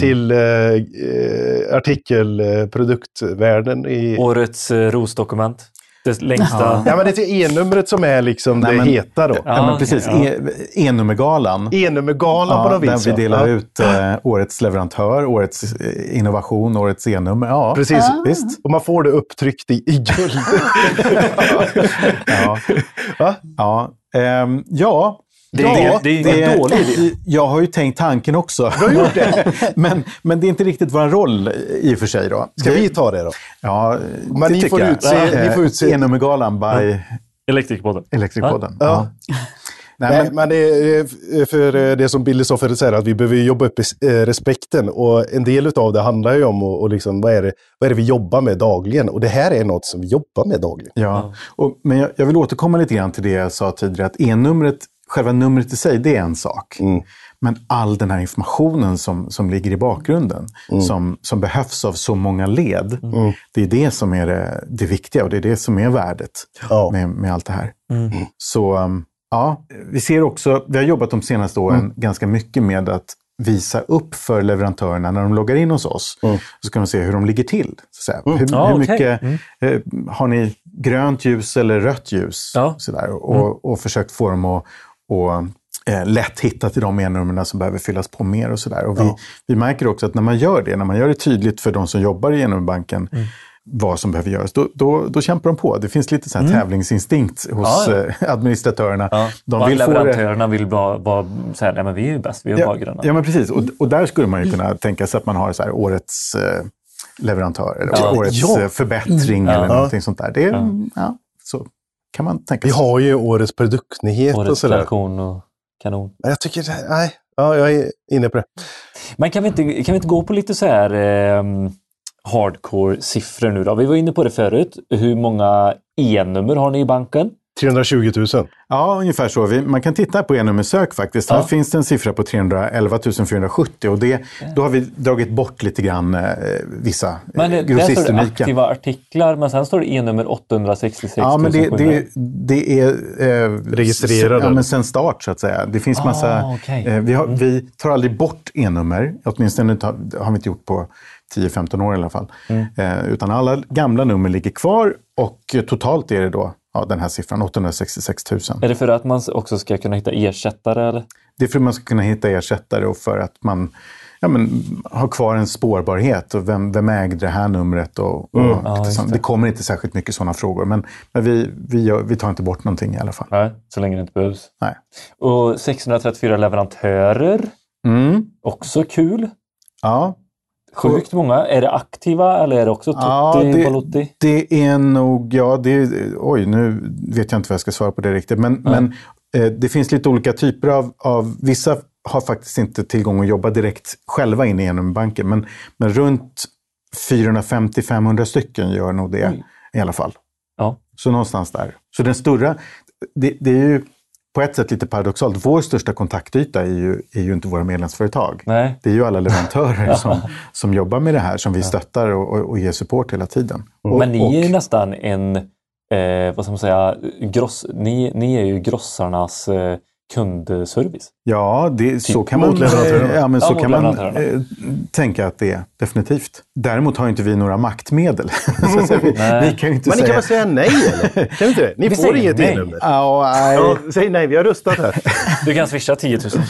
till eh, eh, artikelproduktvärlden. I, Årets eh, ROS-dokument. Det längsta. ja, men det är e-numret som är liksom Nej, det men- heta då. Ja, Ja, men precis. ja. E- E-nummergalan. E-nummergalan på något där vis. vi ja. delar ja. ut eh, årets leverantör, årets eh, innovation, årets e-nummer. Ja, Precis. visst. Och man får det upptryckt i, i guld. Ja. Va? Ja, ehm, ja. Det är- det är ingen dålig idé. Jag har ju tänkt tanken också. Du har gjort det. men, men det är inte riktigt vår roll i och för sig. Då. Ska Det- vi ta det då? Ja, Men det ni får jag. utse- ni får utse- E-nummergalan by Elektrikerpodden. Elektrikpodden. Ja. Ja. Nej, Nej, men, men det är för det som Billy Stoffer säger, att vi behöver jobba upp eh, respekten. Och en del av det handlar ju om och, och liksom, vad, är det, vad är det vi jobbar med dagligen. Och det här är något som vi jobbar med dagligen. ja. Och, men jag, jag vill återkomma lite grann till det jag sa tidigare, att e-numret, själva numret i sig, det är en sak. Mm. Men all den här informationen som, som ligger i bakgrunden, Mm. som, som behövs av så många led, det är det som är det, det viktiga och det är det som är värdet Ja. med, med allt det här. Så um, ja, vi ser också, vi har jobbat de senaste åren Mm. ganska mycket med att visa upp för leverantörerna när de loggar in hos oss. Så ska de se hur de ligger till. Så att säga. Hur, Ja, hur mycket eh, har ni grönt ljus eller rött ljus? Ja. Så där, och, och försökt få dem att och, eh, lätt hitta till de e-numren som behöver fyllas på mer. och, så där. och vi, vi märker också att när man gör det, när man gör det tydligt för de som jobbar i e-nummerbanken vad som behöver göras, då, då, då kämpar de på. Det finns lite så här tävlingsinstinkt hos Ja, eh, administratörerna. Ja. De Och vill leverantörerna vill bara, bara säga nej men vi är ju bäst, vi är bara ja, gröna. ja, men precis. Och, och där skulle man ju kunna tänka sig att man har så här, årets eh, leverantör, eller Ja. årets Ja. eh, förbättring eller någonting sånt där. Det, är, ja. Kan man tänka Vi sig. har ju årets produktnyhet och Årets sådär. tradition och kanon. Men jag tycker, nej, ja, jag är inne på det. Men kan vi inte, kan vi inte gå på lite så här eh, hardcore-siffror nu då? Vi var inne på det förut. Hur många e-nummer har ni i banken? 320 000. Ja, ungefär så. Man kan titta på e-nummersök faktiskt. Ja. Här finns det en siffra på 311 470 och det, då har vi dragit bort lite grann eh, vissa Men det, eh, där står det aktiva artiklar, men sen står det e-nummer 866 Ja, men det, 700. det, det är... Eh, Registrerade. Ja, men sen start så att säga. Det finns massa... Ah, okej. eh, vi, har, vi tar aldrig bort e-nummer. Åtminstone det har vi inte gjort på 10-15 år i alla fall. Mm. Eh, utan alla gamla nummer ligger kvar och eh, totalt är det då ja, den här siffran, 866 000. Är det för att man också ska kunna hitta ersättare? Eller? Det är för att man ska kunna hitta ersättare och för att man ja, men, har kvar en spårbarhet. Och vem, vem ägde det här numret? Och, och Mm. Ja, just sånt. det. det kommer inte särskilt mycket sådana frågor, men, men vi, vi, gör, vi tar inte bort någonting i alla fall. Nej, så länge det inte behövs. Nej. Och 634 leverantörer, Mm. också kul. Ja, Sjukt många. Är det aktiva eller är det också Tutti, Ja, det- Balotti? Det är nog, ja, det är, oj nu vet jag inte vad jag ska svara på det riktigt. Men, men eh, det finns lite olika typer av, av, vissa har faktiskt inte tillgång att jobba direkt själva in genom banken. Men, men runt 450-500 stycken gör nog det Oj. i alla fall. Ja. Så någonstans där. Så den stora, det, det är ju på ett sätt lite paradoxalt. Vår största kontaktyta är ju, är ju inte våra medlemsföretag. Nej. Det är ju alla leverantörer som, som jobbar med det här, som vi stöttar och, och, ger support hela tiden. Och, Men ni är ju nästan en, eh, vad ska man säga, gross, ni, ni är ju grossarnas eh, kundservice. Ja, det, så kan man, leverantörerna. ja, men Ja, så kan man eh, tänka att det är, definitivt. Däremot har inte vi några maktmedel. så vi, Nej. vi kan ju inte Men ni säga... kan väl säga nej eller? Kan vi inte det? Ni Vi får inget nej. e-nummer. Ja, säg nej, vi har röstat här. Du kan swisha 10 000.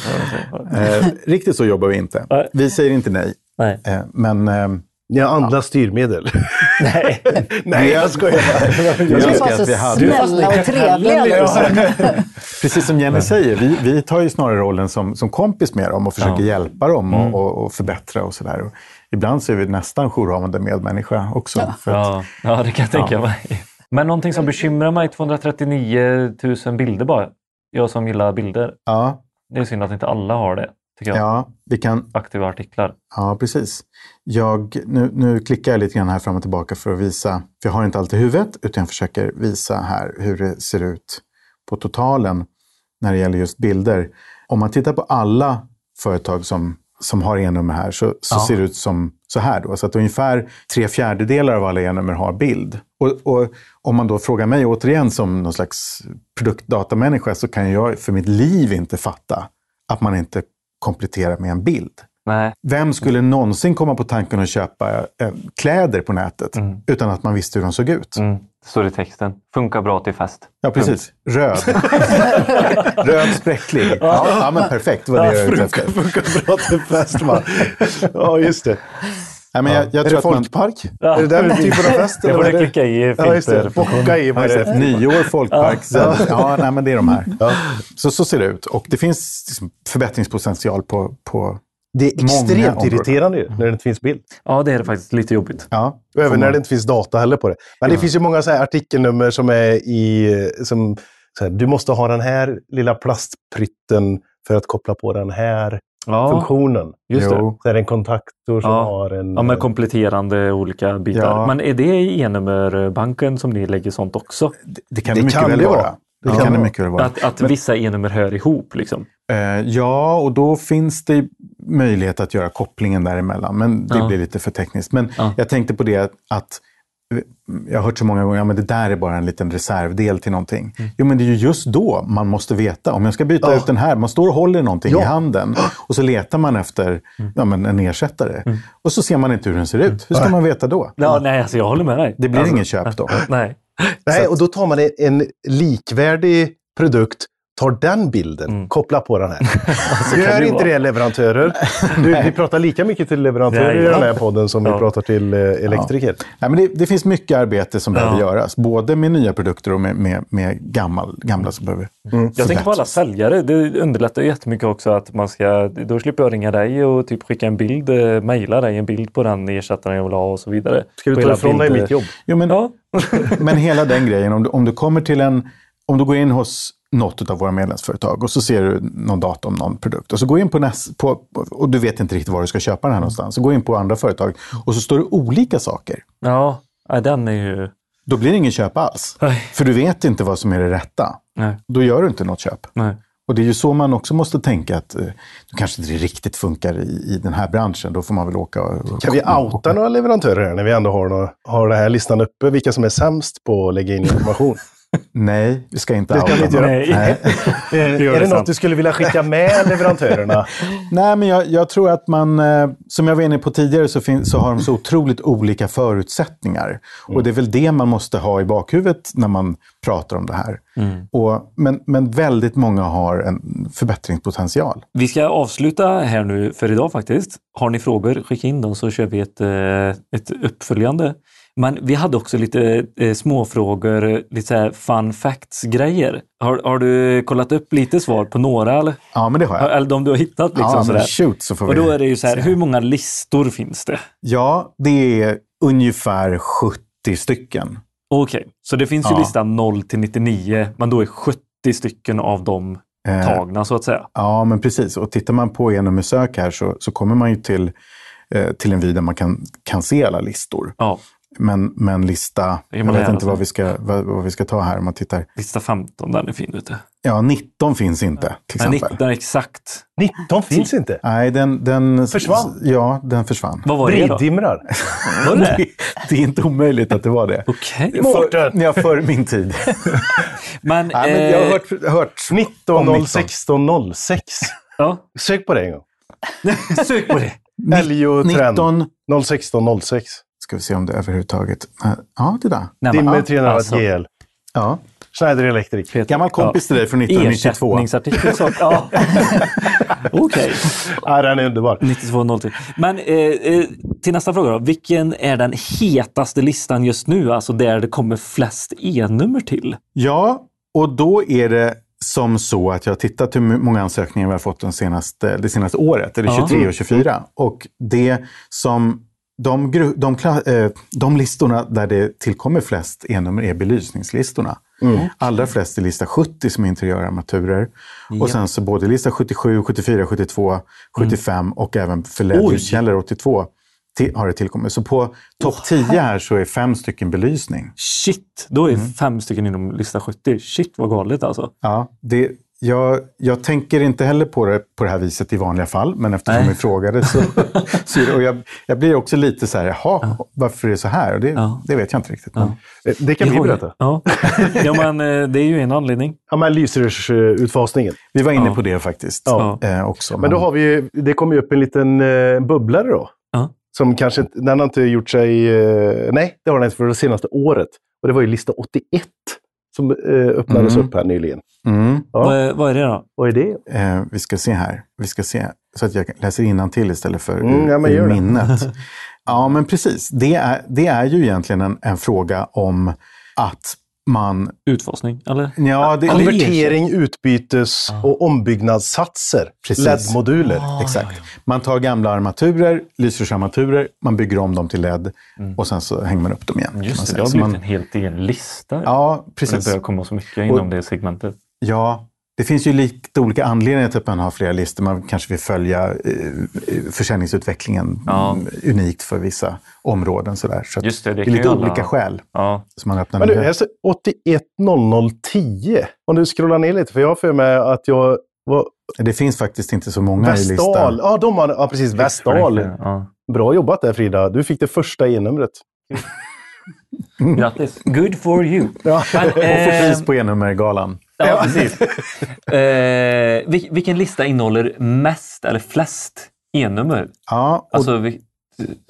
Eh, riktigt så jobbar vi inte. Vi säger inte nej. Nej. Eh, men eh, Ni har andra styrmedel. Nej. nej, jag skojar. jag Vi önskar var att vi hade... snälla och trevliga. Liksom. Precis som Jenny säger, vi, vi tar ju snarare rollen som, som kompis med dem och försöker Ja. hjälpa dem och, och, och förbättra och sådär. Ibland så är vi nästan jourhavande medmänniska också. För att, Ja, ja, det kan jag tänka mig. Men någonting som bekymrar mig, 239 000 bilder bara. Jag som gillar bilder. ja, Det är synd att inte alla har det, tycker jag. ja, vi kan, Aktiva artiklar. Ja, precis. Jag, nu, nu klickar jag lite grann här fram och tillbaka för att visa, för jag har inte allt i huvudet, utan jag försöker visa här hur det ser ut på totalen när det gäller just bilder. Om man tittar på alla företag som, som har e-nummer här så, så Ja. ser det ut som så här. Då. Så att ungefär tre fjärdedelar av alla e-nummer har bild. Och, och om man då frågar mig återigen som någon slags produktdatamänniska så kan jag för mitt liv inte fatta att man inte kompletterar med en bild. Nej. Vem skulle någonsin komma på tanken att köpa eh, kläder på nätet Mm. utan att man visste hur de såg ut? Mm. Det står i texten. Funkar bra till fest. Ja, precis. Röd. Röd spräcklig. Ja, ja, men perfekt. Det var det jag ute efter. Funkar bra till fest, va? Ja, just det. Nej, men jag, jag är tror det att man, folkpark? Är det den typen av fest? Jag borde är klicka i Ja, filter. Bocka i, vad är det? Nyår, folkpark. Ja. ja, nej, men det är de här. Så, så ser det ut. Och det finns liksom förbättringspotential på, på Det är extremt irriterande ju, när det inte finns bild. Ja, det är det faktiskt lite jobbigt. ja, Och även när det inte finns data heller på det. Men det finns ju många så här artikelnummer som är i... Som, så här, du måste ha den här lilla plastprytten för att koppla på den här Ja, funktionen. just det. Så är det en kontaktor som Ja. har en... Ja, med kompletterande olika bitar. Ja. Men är det i e-nummerbanken som ni lägger sånt också? Det, det kan Det det mycket kan väl det vara. vara. Det Ja. kan det mycket väl vara. Att, att vissa e-nummer hör ihop liksom? Eh, ja, och då finns det möjlighet att göra kopplingen däremellan. Men det Ja. blir lite för tekniskt. Men Ja. jag tänkte på det att jag har hört så många gånger att ja, det där är bara en liten reservdel till någonting. Jo, men det är ju just då man måste veta. Om jag ska byta Ja. ut den här, man står och håller någonting Ja. i handen och så letar man efter ja, men en ersättare. Och så ser man inte hur den ser ut. Hur ska man veta då? Ja, nej, alltså jag håller med dig. Det blir alltså, ingen köp då. Nej. Nej, och då tar man en likvärdig produkt, tar den bilden, Mm. kopplar på den här. kan Gör inte vara. det leverantörer. Du, vi pratar lika mycket till leverantörer Nej, i den ja. här podden som vi Ja. pratar till eh, elektriker. Nej, men det, det finns mycket arbete som behöver Ja. göras. Både med nya produkter och med, med, med gammal, gamla som behöver Jag tänker på alla säljare. Det underlättar jättemycket också att man ska, då slipper jag ringa dig och typ skicka en bild, eh, mejla dig en bild på den ersättaren jag vill ha och så vidare. Ska du ta ifrån dig mitt jobb? Jo, men, Ja. men hela den grejen, om du, om du kommer till en... Om du går in hos något av våra medlemsföretag och så ser du någon data om någon produkt. Och så går in på, näs, på och du vet inte riktigt var du ska köpa den här någonstans. Så gå in på andra företag och så står det olika saker. ja, den är ju... Då blir det ingen köp alls. Nej. För du vet inte vad som är det rätta. Nej, Då gör du inte något köp. nej. Och det är ju så man också måste tänka att eh, det kanske inte riktigt funkar i, i den här branschen. Då får man väl åka och... Kan vi outa några leverantörer här när vi ändå har, nå- har den här listan uppe? Vilka som är sämst på att lägga in information? Nej, vi ska inte Det ska outa vi inte någon. göra. Nej. Är det något du skulle vilja skicka med leverantörerna? Nej, men jag, jag tror att man, eh, som jag var inne på tidigare, så, fin- så har de så otroligt olika förutsättningar. Och det är väl det man måste ha i bakhuvudet när man pratar om det här. Och, men, men väldigt många har en förbättringspotential. Vi ska avsluta här nu för idag faktiskt. Har ni frågor, skicka in dem så kör vi ett, eh, ett uppföljande. Men vi hade också lite eh, småfrågor, lite så fun facts-grejer. Har, har du kollat upp lite svar på några? Eller, Ja, men det har jag. eller de du har hittat? Liksom, ja, men sådär. shoot så får Och vi då är det ju så här, hur många listor finns det? Ja, det är ungefär 70 stycken. Okej, så det finns ju Ja. listan 0 till 99, men då är 70 stycken av dem Eh, tagna så att säga. Ja, men precis. Och tittar man på e-nummersök här så, så kommer man ju till, eh, till en vid där man kan, kan se alla listor. Ja, Men, men lista, jag man vet inte vad vi, ska, vad, vad vi ska ta här om man tittar. lista 15, den är fin ute. Ja, 19 finns inte till Nej, exempel. 19 exakt. 19 finns inte. Nej, den, den Försvann? Ja, den försvann. Vad var det då? Briddimrar. Var det? Det, det är inte omöjligt att det var det. Okej. För, ja, före min tid. Men, Nej, men jag har eh, hört, hört 19 Om 16 06. ja, Sök på det en gång. sök på det. Älg och trend. 19... 16 06. Ska vi se om det överhuvudtaget... Ja, det där. Nej, Dimmer ja, 300 watt alltså, GL. Ja. Schneider Electric. Gammal kompis till dig från 1992. Ersättningsartikel. Ja. Okej. Ja, den är underbar. 92.03. Men eh, eh, till nästa fråga då. Vilken är den hetaste listan just nu? Alltså där det kommer flest e-nummer till? Ja, och då är det som så att jag har tittat hur många ansökningar vi har fått de senaste, det senaste året, eller Ja. 23 och 24. Och det som de, de, eh, de listorna där det tillkommer flest e-nummer är belysningslistorna. Allra flest är lista 70 som är interiörarmaturer. Och sen så både lista 77, 74, 72, 75 och även för LED-ljuskällor 82 till, har det tillkommit. Så på topp 10 här så är fem stycken belysning. Shit, då är fem stycken inom lista 70. Shit vad galet alltså. Ja, det, jag, jag tänker inte heller på det på det här viset i vanliga fall, men eftersom Nej. vi frågade så... så och jag, jag blir också lite så här, jaha, varför är det så här? Och det, Ja. det vet jag inte riktigt. Eh, Det kan vi berätta. Ja, ja men eh, det är ju en anledning. Ja, men lysrörsutfasningen. vi var inne Ja. på det faktiskt Ja. eh, också. Men då har vi ju, det kommer ju upp en liten eh, bubblare då. Ja. Som kanske den har inte gjort sig, eh, nej det har den inte för det senaste året. Och det var ju lista 81 som eh, öppnades Mm. upp här nyligen. Mm, Ja. Vad, är- vad är det då? Vad är det? eh, vi ska se här. Vi ska se så att jag läser till istället för Mm, ja, men ur minnet. ja, men precis. Det är, det är ju egentligen en, en fråga om att man... Utfasning? Eller? Ja, det, Konvertering, utbytes och ombyggnadssatser. Precis. LED-moduler. Exakt. Man tar gamla armaturer, lysrörsarmaturer, man bygger om dem till LED och sen så hänger man upp dem igen. Just det, det har blivit man, en helt egen lista. ja, Det precis. börjar komma så mycket inom det segmentet. Ja, det finns ju lite olika anledningar till att man har flera listor. Man kanske vill följa eh, försäljningsutvecklingen Ja. mm, unikt för vissa områden. Sådär. Så Just det, det det är lite ju alla- olika skäl Ja. som man öppnar Men här står 810010. Om du scrollar ner lite, för jag har för mig att jag var Det finns faktiskt inte så många i Vestal. listan. Ja, de har, ja, precis. Vestal. Ja. Bra jobbat där Frida. Du fick det första e-numret. Grattis! Good for you! Ja. Men, Och få eh, pris på e-nummergalan. Ja, precis. eh, vil- vilken lista innehåller mest eller flest e-nummer? Ja, och Alltså vi,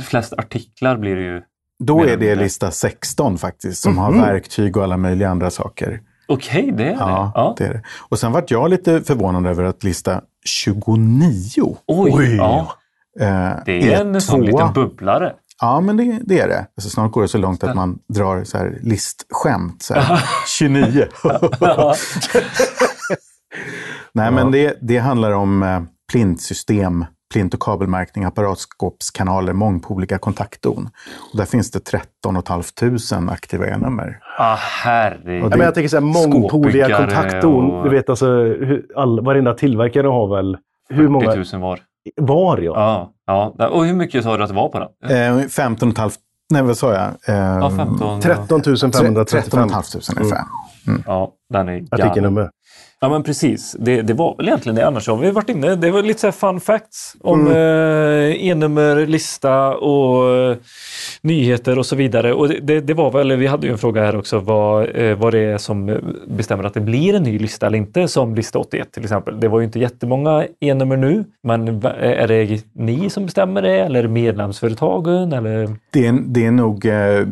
flest artiklar blir det ju. då är det lista 16 faktiskt, som har Mhm. verktyg och alla möjliga andra saker. Okej, det är det. Ja, Ja. det är det. Och sen vart jag lite förvånad över att lista 29 Oj, Oj. Ja, eh, det är en sån liten bubblare. Ja, men det, det är det. Alltså, snart går det så långt att man drar så här listskämt. Så här, 29. Nej, men det, det handlar om eh, plintsystem, plint och kabelmärkning, apparatskåpskanaler, mångpoliga kontaktdon. Och där finns det 13 500 aktiva e-nummer. Ah, herregud. Ja, men jag tänker så här, mångpoliga Skåpbyggare kontaktdon. och- Du vet alltså, hur, all, varenda tillverkare har väl hur många 40 000 var. Var ja. Ja, ja. Och hur mycket sa du att det var på den? Eh, 15 500, nej vad sa jag? Eh, Ja, 15. 13 13 535 500 ungefär. Ja, den är galen. artikelnummer. Ja men precis, det, det var väl egentligen det. Annars har vi varit inne, det var lite så fun facts om Mm. eh, e-nummer, lista och eh, nyheter och så vidare. Och det, det, det var väl, vi hade ju en fråga här också, vad, eh, vad det är som eh, bestämmer att det blir en ny lista eller inte, som lista 81 till exempel. Det var ju inte jättemånga e-nummer nu, men va- är det ni som bestämmer det eller medlemsföretagen? Eller? Det är, det är nog eh,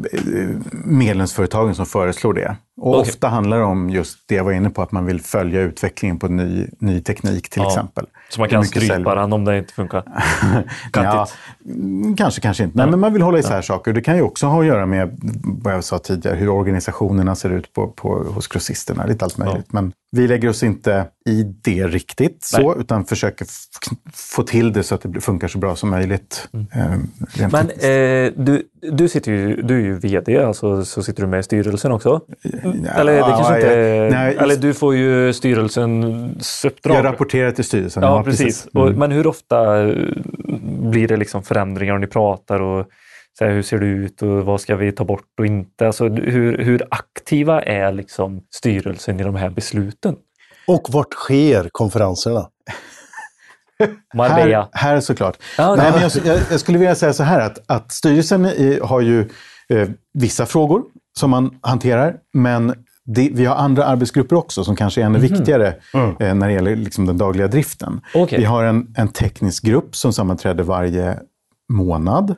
medlemsföretagen som föreslår det. Och Okej. ofta handlar det om just det jag var inne på, att man vill följa utvecklingen på ny, ny teknik till Ja. exempel. Så man kan strypa den om det inte funkar? Ja, mm, kanske, kanske inte. Nej, men man vill hålla isär saker. Det kan ju också ha att göra med vad jag sa tidigare, hur organisationerna ser ut på, på, hos grossisterna. Lite allt möjligt. Men vi lägger oss inte i det riktigt så, utan försöker få till det så att det funkar så bra som möjligt. Eh, Mm. Men tekniskt. eh, du, du, sitter ju, du är ju VD, alltså så sitter du med i styrelsen också. Ja, Eller det kanske ja, inte... jag- nej, eller du får ju styrelsens uppdrag. jag rapporterar till styrelsen. Ja, precis. Mm. Och, men hur ofta eh, blir det liksom förändringar och ni pratar? och så här, Hur ser det ut och vad ska vi ta bort och inte? Alltså, hur, hur aktiva är liksom styrelsen i de här besluten? Och vart sker konferenserna? Marbella. Här, här såklart. Ja, Nej, men jag, jag, skulle vilja säga så här att, att styrelsen i, har ju eh, vissa frågor som man hanterar, men det, vi har andra arbetsgrupper också som kanske är ännu viktigare eh, när det gäller liksom, den dagliga driften. Okej. Vi har en, en teknisk grupp som sammanträder varje månad.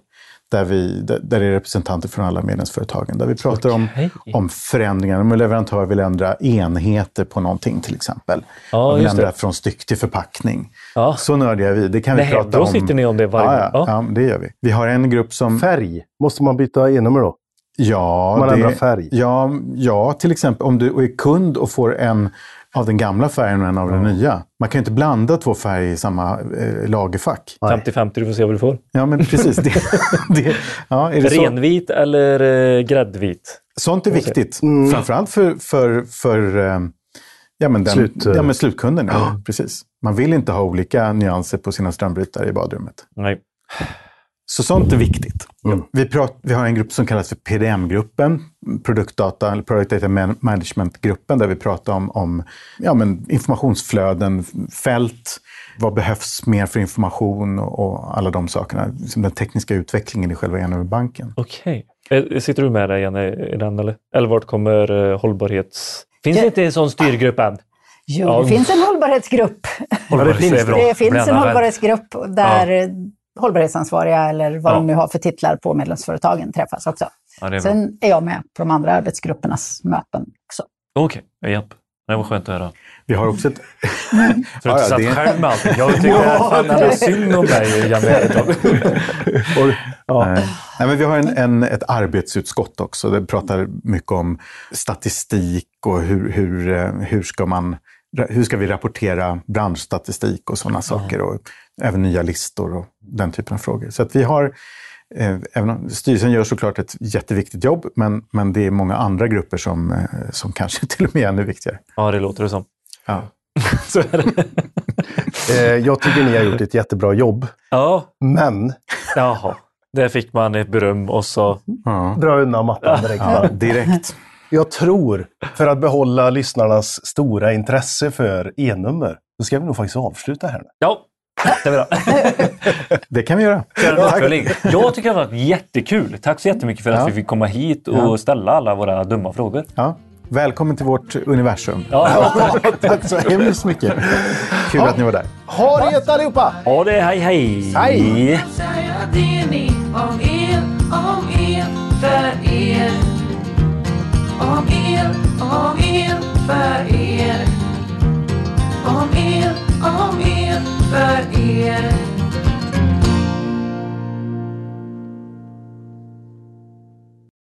Där, vi, där, det är representanter från alla medlemsföretagen. Där vi pratar Okej. om, om förändringar. Om en leverantör vill ändra enheter på någonting till exempel. Ja, vill just det. ändra från styck till förpackning. Ja. Så nördiga vi. Det kan vi Nej, prata då om. sitter ni om det varje ja, ja. Ja. ja, det gör vi. Vi har en grupp som... Färg. Måste man byta e-nummer då? Ja, Man det, ändrar färg. Ja, ja, till exempel om du är kund och får en av den gamla färgen en av den nya. Man kan ju inte blanda två färger i samma eh, lagerfack. 50-50, du får se vad du får. Ja, men precis. Det, det, ja, är det så? Renvit eller eh, gräddvit? Sånt är viktigt. Mm. Framförallt för, för, för eh, ja, men den, Slut, eh. ja, men slutkunden. Ja. Precis. Man vill inte ha olika nyanser på sina strömbrytare i badrummet. Nej. Så sånt är viktigt. Mm. Vi, prat, vi har en grupp som kallas för PDM-gruppen, Produktdata eller Product Data Man- Management-gruppen, där vi pratar om, om ja, men informationsflöden, fält, vad behövs mer för information och, och alla de sakerna. Den tekniska utvecklingen i själva Enöverbanken. Okej. Eh, Sitter du med dig Jenny, i den eller? Eller vart kommer eh, hållbarhets... Finns det Ja. inte en sån styrgrupp än? Jo, Ja. det finns en hållbarhetsgrupp. Hållbarhets det. Det finns en hållbarhetsgrupp där eh, hållbarhetsansvariga eller vad Ja. de nu har för titlar på medlemsföretagen träffas också. Ja, är. Sen är jag med på de andra arbetsgruppernas möten också. Okej, japp. Det var skönt att höra. Vi har också ett... Så du inte Ja, ja, satt det är- själv med allting. Jag tycker ja, det är synd om dig, Janne. Ja. Nej. Nej, men vi har en, en, ett arbetsutskott också. Det pratar mycket om statistik och hur, hur, eh, hur, ska, man, hur ska vi rapportera branschstatistik och sådana saker. Och även nya listor och den typen av frågor. Så att vi har, eh, även om styrelsen gör såklart ett jätteviktigt jobb, men, men det är många andra grupper som, eh, som kanske till och med är ännu viktigare. Ja, det låter det som. Ja. Så är det. Eh, jag tycker ni har gjort ett jättebra jobb. Ja, Men jaha. Där fick man ett beröm och så... Ja. dra undan mattan direkt. Ja, direkt. Jag tror, för att behålla lyssnarnas stora intresse för e-nummer, så ska vi nog faktiskt avsluta här nu. Ja, det är bra. Det kan vi göra. Jag tycker det har varit jättekul. Tack så jättemycket för att Ja. vi fick komma hit och Ja. ställa alla våra dumma frågor. Ja. Välkommen till vårt universum. Ja, Tack så hemskt mycket. Kul att ni var där. Ha det gött allihopa! ha det. Hej, hej! Hej! om er, om er, för er. Om er, om er, för er. Om er, om er, för er.